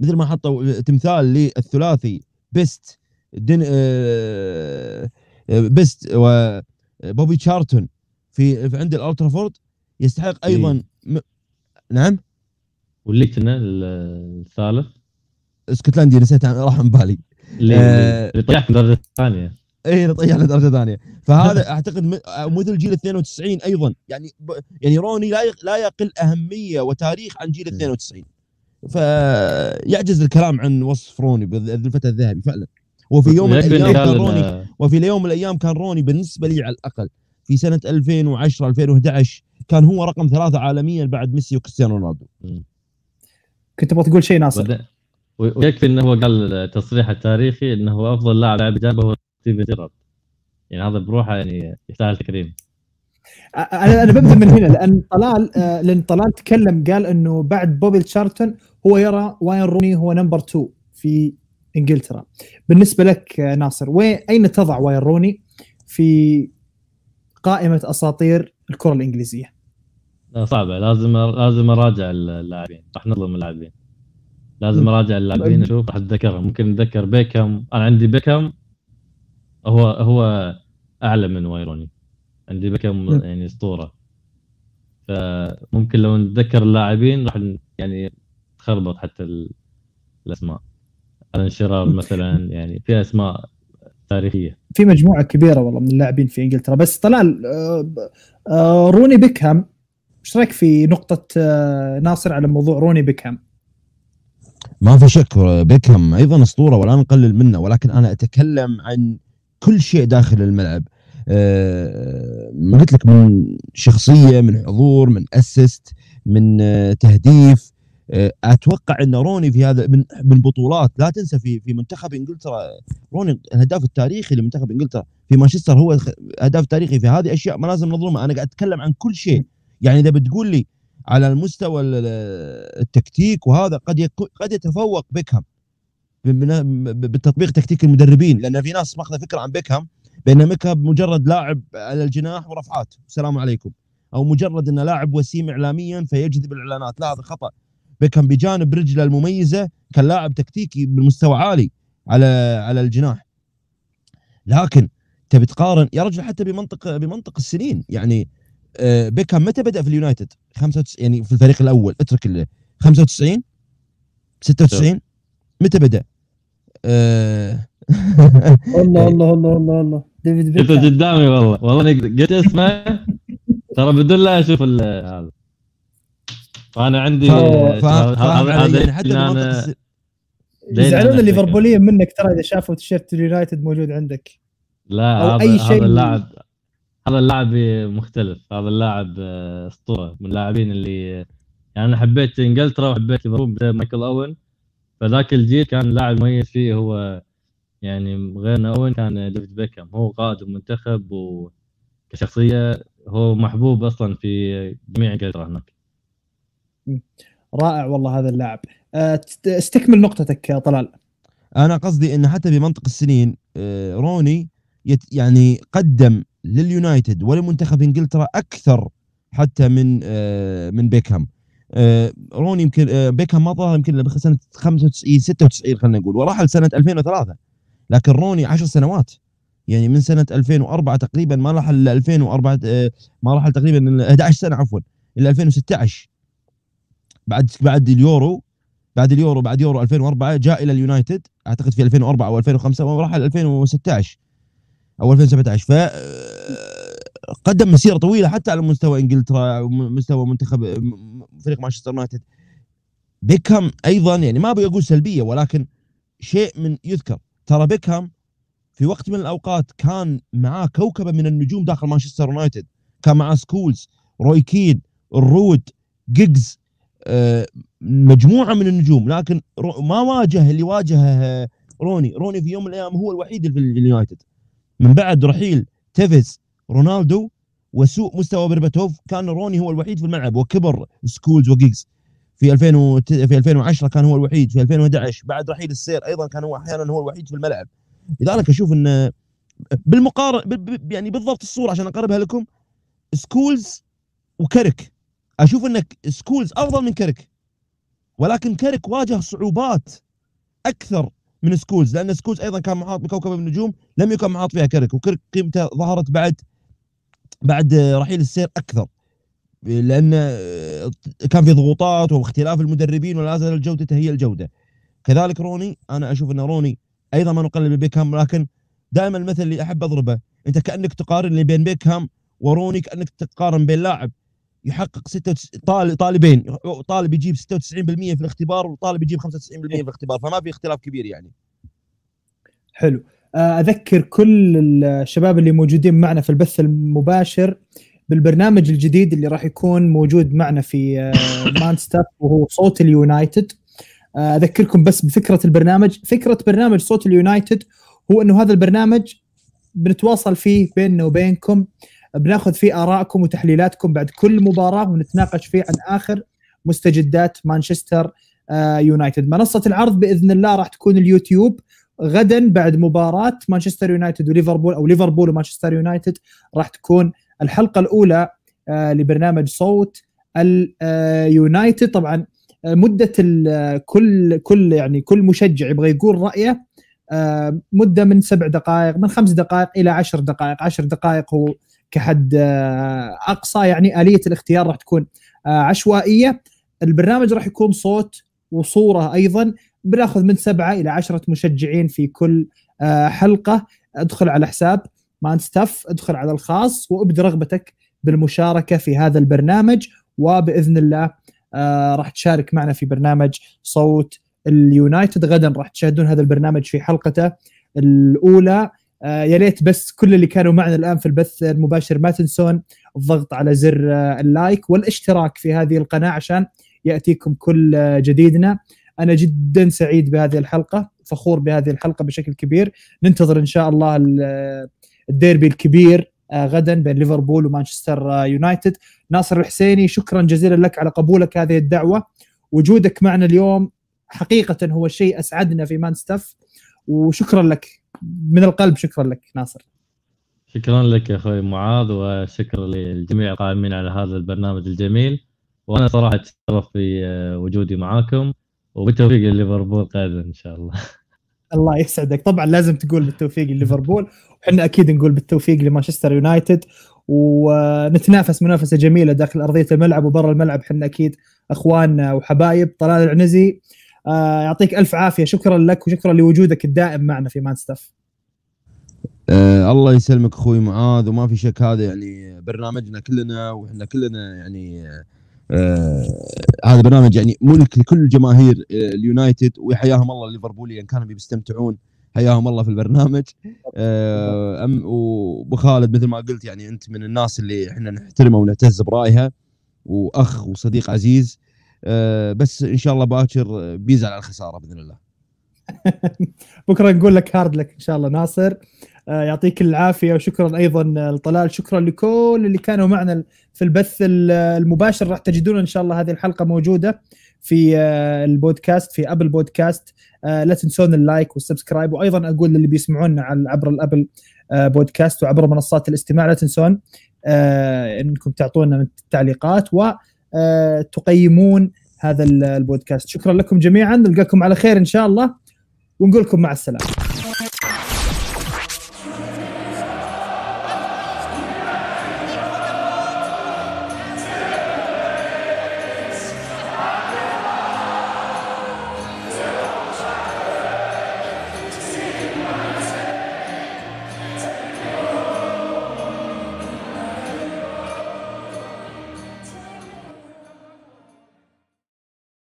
مثل ما حطوا تمثال للثلاثي بيست دين آه، آه، بيست وبوبي تشارتون في عند الالترافورد يستحق أيضا م... نعم؟ وليتنا الثالث؟ اسكتلندي نسيت راح من بالي. اللي آه. في الدرجه الثانية اي طيحنا درجة ثانية. فهذا أعتقد مثل جيل 92 أيضا. يعني ب... يعني روني لا. لا يقل أهمية وتاريخ عن جيل 92 فيعجز الكلام عن وصف روني بالفتى الذهبي فعلا. وفي يوم من الأيام كان روني وفي يوم من الأيام كان روني بالنسبة لي على الأقل في سنة 2010 2011 كان هو رقم ثلاثة عالميا بعد ميسي وكريستيانو رونالدو. كنت تبغى تقول شيء ناصر؟ ويكفي إنه هو قال التصريح التاريخي إنه هو أفضل لاعب لعب جابه ستيفن جيرارد يعني هذا بروحه يعني يستاهل تكريم. أنا أنا ببدا من هنا لأن طلال آه، لأن طلال تكلم قال إنه بعد بوبي تشارلتون هو يرى واين روني هو number 2 في إنجلترا. بالنسبة لك آه، ناصر وين أين تضع واين روني في قائمة أساطير الكرة الإنجليزية؟ لا صعبة. لازم لازم أراجع اللاعبين. راح نظلم اللاعبين. لازم. أراجع اللاعبين أشوف راح أتذكرهم. ممكن اتذكر بيكهام. أنا عندي بيكهام. هو هو أعلى من واين روني. عندي بيكهام م. يعني أسطورة. فممكن لو نتذكر اللاعبين راح يعني تخربط حتى ال- الأسماء. ألان شرار مثلا يعني في أسماء تاريخية. في مجموعة كبيرة والله من اللاعبين في إنجلترا. بس طلال آه، آه، روني بيكهام إيش رأيك في نقطة آه، ناصر على موضوع روني بيكهام؟ ما في شك بيكهام أيضا أسطورة ولا نقلل منه ولكن أنا أتكلم عن كل شيء داخل الملعب. آه، ما قلت لك من شخصية من حضور من assist من آه، تهديف. آه، أتوقع إن روني في هذا من من بطولات لا تنسى في في منتخب إنجلترا روني الهداف التاريخي لمنتخب إنجلترا في مانشستر هو هداف تاريخي في هذه اشياء ما لازم نظلمها أنا قاعد أتكلم عن كل شيء. يعني إذا بتقول لي على المستوى ال- التكتيك وهذا قد قد يتفوق بيكهام. ببنا- ب- بالتطبيق تكتيك المدربين لأن في ناس ماخذة فكرة عن بيكهام بأن بيكهام مجرد لاعب على الجناح ورفعات. السلام عليكم. أو مجرد إنه لاعب وسيم اعلاميا فيجذب الإعلانات. لا هذا خطأ. بيكهام بجانب رجله المميزة كان لاعب تكتيكي بمستوى عالي على على الجناح. لكن تبي تقارن يا رجل حتى بمنطق بمنطق السنين. يعني آه، بيكهام متى بدأ في اليونايتد؟ 95 يعني في الفريق الأول. اترك ال 95 96 متى بدأ؟ آه، الله الله الله الله الله. ديفيد شفته بيكهام قدامي والله. والله قلت اسمه. ترى بدون لا أشوف ال- هذا. فأنا عندي هذا يعني حتى أنا يزعلون الليفربوليين منك ترى إذا شافوا تيشيرت اليونايتد موجود عندك. لا أو هذا أي شيء هذا اللاعب هذا اللاعب مختلف. هذا اللاعب آه، أسطورة من اللاعبين اللي يعني أنا حبيت إنجلترا وحبيت ليفربول مايكل أوين. فذاك الجيل كان لاعب مميز فيه هو يعني غير اوين كان ديفيد بيكهام. هو قائد المنتخب وكشخصية هو محبوب أصلا في جميع إنجلترا هناك. رائع والله هذا اللاعب. تست- استكمل نقطتك يا طلال. أنا قصدي إن حتى بمنطق السنين آه، روني يعني قدم لليونايتد ولمنتخب إنجلترا أكثر حتى من آه، من بيكهام. روني يمكن آه، بيكهام ما ظهر يمكن سنة 95 96 خلينا نقول ورحل سنة 2003 لكن روني 10 سنوات. يعني من سنة 2004 تقريبا ما راح إلا 2004 آه، ما راح تقريبا إلا 11 سنة عفوا إلى 2016 بعد بعد اليورو بعد اليورو بعد يورو 2004 جاء إلى اليونايتد. أعتقد في 2004 أو 2005 وراح 2016 أو 2017 ف آه، قدم مسيرة طويلة حتى على مستوى إنجلترا ومستوى منتخب فريق مانشستر يونايتد. بيكهام أيضا يعني ما أبي أقول سلبية ولكن شيء من يذكر. ترى بيكهام في وقت من الأوقات كان معاه كوكبة من النجوم داخل مانشستر يونايتد. كان معاه سكولز روي كين راين جيجز آه، مجموعة من النجوم. لكن ما واجه اللي واجهه روني. روني في يوم من الأيام هو الوحيد في اليونايتد. من بعد رحيل تيفيز رونالدو وسوء مستوى برباتوف كان روني هو الوحيد في الملعب وكبر سكولز وجيجز. في 2000 وت- في 2010 كان هو الوحيد في 2011 بعد رحيل السير أيضا كان هو أحيانا هو الوحيد في الملعب. لذلك أشوف إن بالمقارنه يعني بالضبط الصورة عشان أقربها لكم سكولز وكاريك أشوف ان سكولز أفضل من كاريك ولكن كاريك واجه صعوبات أكثر من سكولز لأن سكولز أيضا كان محاط بكوكب النجوم لم يكن محاط فيها كاريك وكاريك قيمته ظهرت بعد بعد رحيل السير أكثر. لأن كان في ضغوطات واختلاف المدربين ولا زال جودته هي الجودة. كذلك روني أنا أشوف أن روني أيضا ما نقلل ببيكهام لكن دائما المثل اللي أحب أضربه أنت كأنك تقارن بين بيكهام وروني كأنك تقارن بين لاعب يحقق 96 طالب طالبين طالب يجيب 96% في الاختبار وطالب يجيب 95% في الاختبار فما في اختلاف كبير يعني. حلو. آه، أذكر كل الشباب اللي موجودين معنا في البث المباشر بالبرنامج الجديد اللي راح يكون موجود معنا في مان ستاف وهو صوت اليونايتد. آه، أذكركم بس بفكرة البرنامج. فكرة برنامج صوت اليونايتد هو إنه هذا البرنامج بنتواصل فيه بيننا وبينكم بناخذ فيه آرائكم وتحليلاتكم بعد كل مباراة ونتناقش فيه عن آخر مستجدات مانشستر آه، يونايتد. منصة العرض بإذن الله راح تكون اليوتيوب. غدا بعد مباراة مانشستر يونايتد وليفربول أو ليفربول ومانشستر يونايتد راح تكون الحلقة الأولى آه، لبرنامج صوت اليونايتد. طبعا آه، مدة كل كل يعني كل مشجع يبغى يقول رأيه مدة من سبع دقائق من خمس دقائق إلى عشر دقائق. عشر دقائق هو كحد آه، أقصى يعني آلية الاختيار راح تكون آه، عشوائية. البرنامج راح يكون صوت وصورة أيضا. بناخذ من سبعة إلى عشرة مشجعين في كل آه، حلقة. ادخل على حساب مان ستاف ادخل على الخاص وابد رغبتك بالمشاركة في هذا البرنامج. وبإذن الله راح تشارك معنا في برنامج صوت اليونايتد. غدا راح تشاهدون هذا البرنامج في حلقته الأولى. آه، يا ليت بس كل اللي كانوا معنا الآن في البث المباشر ما تنسون الضغط على زر آه، ال like والاشتراك في هذه القناة عشان يأتيكم كل آه، جديدنا. أنا جدا سعيد بهذه الحلقة فخور بهذه الحلقة بشكل كبير. ننتظر إن شاء الله الديربي الكبير غدا بين ليفربول ومانشستر يونايتد. ناصر الحسيني شكرا جزيلا لك على قبولك هذه الدعوة. وجودك معنا اليوم حقيقة هو شيء أسعدنا في مان ستاف. وشكرا لك. من القلب شكرا لك ناصر. شكرا لك يا أخوي معاذ وشكرا للجميع القائمين على هذا البرنامج الجميل. وأنا صراحة أتشرف بوجودي معاكم. وبالتوفيق لليفربول قادم إن شاء الله. الله يسعدك. طبعا لازم تقول بالتوفيق لليفربول. وحنا أكيد نقول بالتوفيق لمانشستر يونايتد. ونتنافس منافسة جميلة داخل أرضية الملعب وبرا الملعب. إحنا أكيد أخوان وحبايب. طلال العنزي آه يعطيك ألف عافية. شكرا لك وشكرا لوجودك الدائم معنا في مان ستاف. آه الله يسلمك أخوي معاذ. وما في شك هذا يعني برنامجنا كلنا وإحنا كلنا يعني آه هذا برنامج يعني ملك لكل جماهير آه اليونايتد وحياهم الله الليفربوليين كانوا بيستمتعون حياهم الله في البرنامج. آه وأبو خالد مثل ما قلت يعني أنت من الناس اللي إحنا نحترمها ونعتز برأيها وأخ وصديق عزيز. آه، بس إن شاء الله باكر بيزعل على الخسارة بإذن الله. بكرة نقول لك hard luck إن شاء الله ناصر. آه، يعطيك العافية وشكرا أيضا لطلال. شكرا لكل اللي كانوا معنا في البث المباشر. راح تجدون إن شاء الله هذه الحلقة موجودة في آه، البودكاست في أبل بودكاست. لا تنسون ال like وال subscribe. وأيضا أقول للي بيسمعونا عبر الأبل بودكاست وعبر منصات الاستماع لا تنسون إنكم تعطونا التعليقات و آه، تقيمون هذا البودكاست. شكرا لكم جميعا. نلقاكم على خير إن شاء الله. ونقول لكم مع السلامة.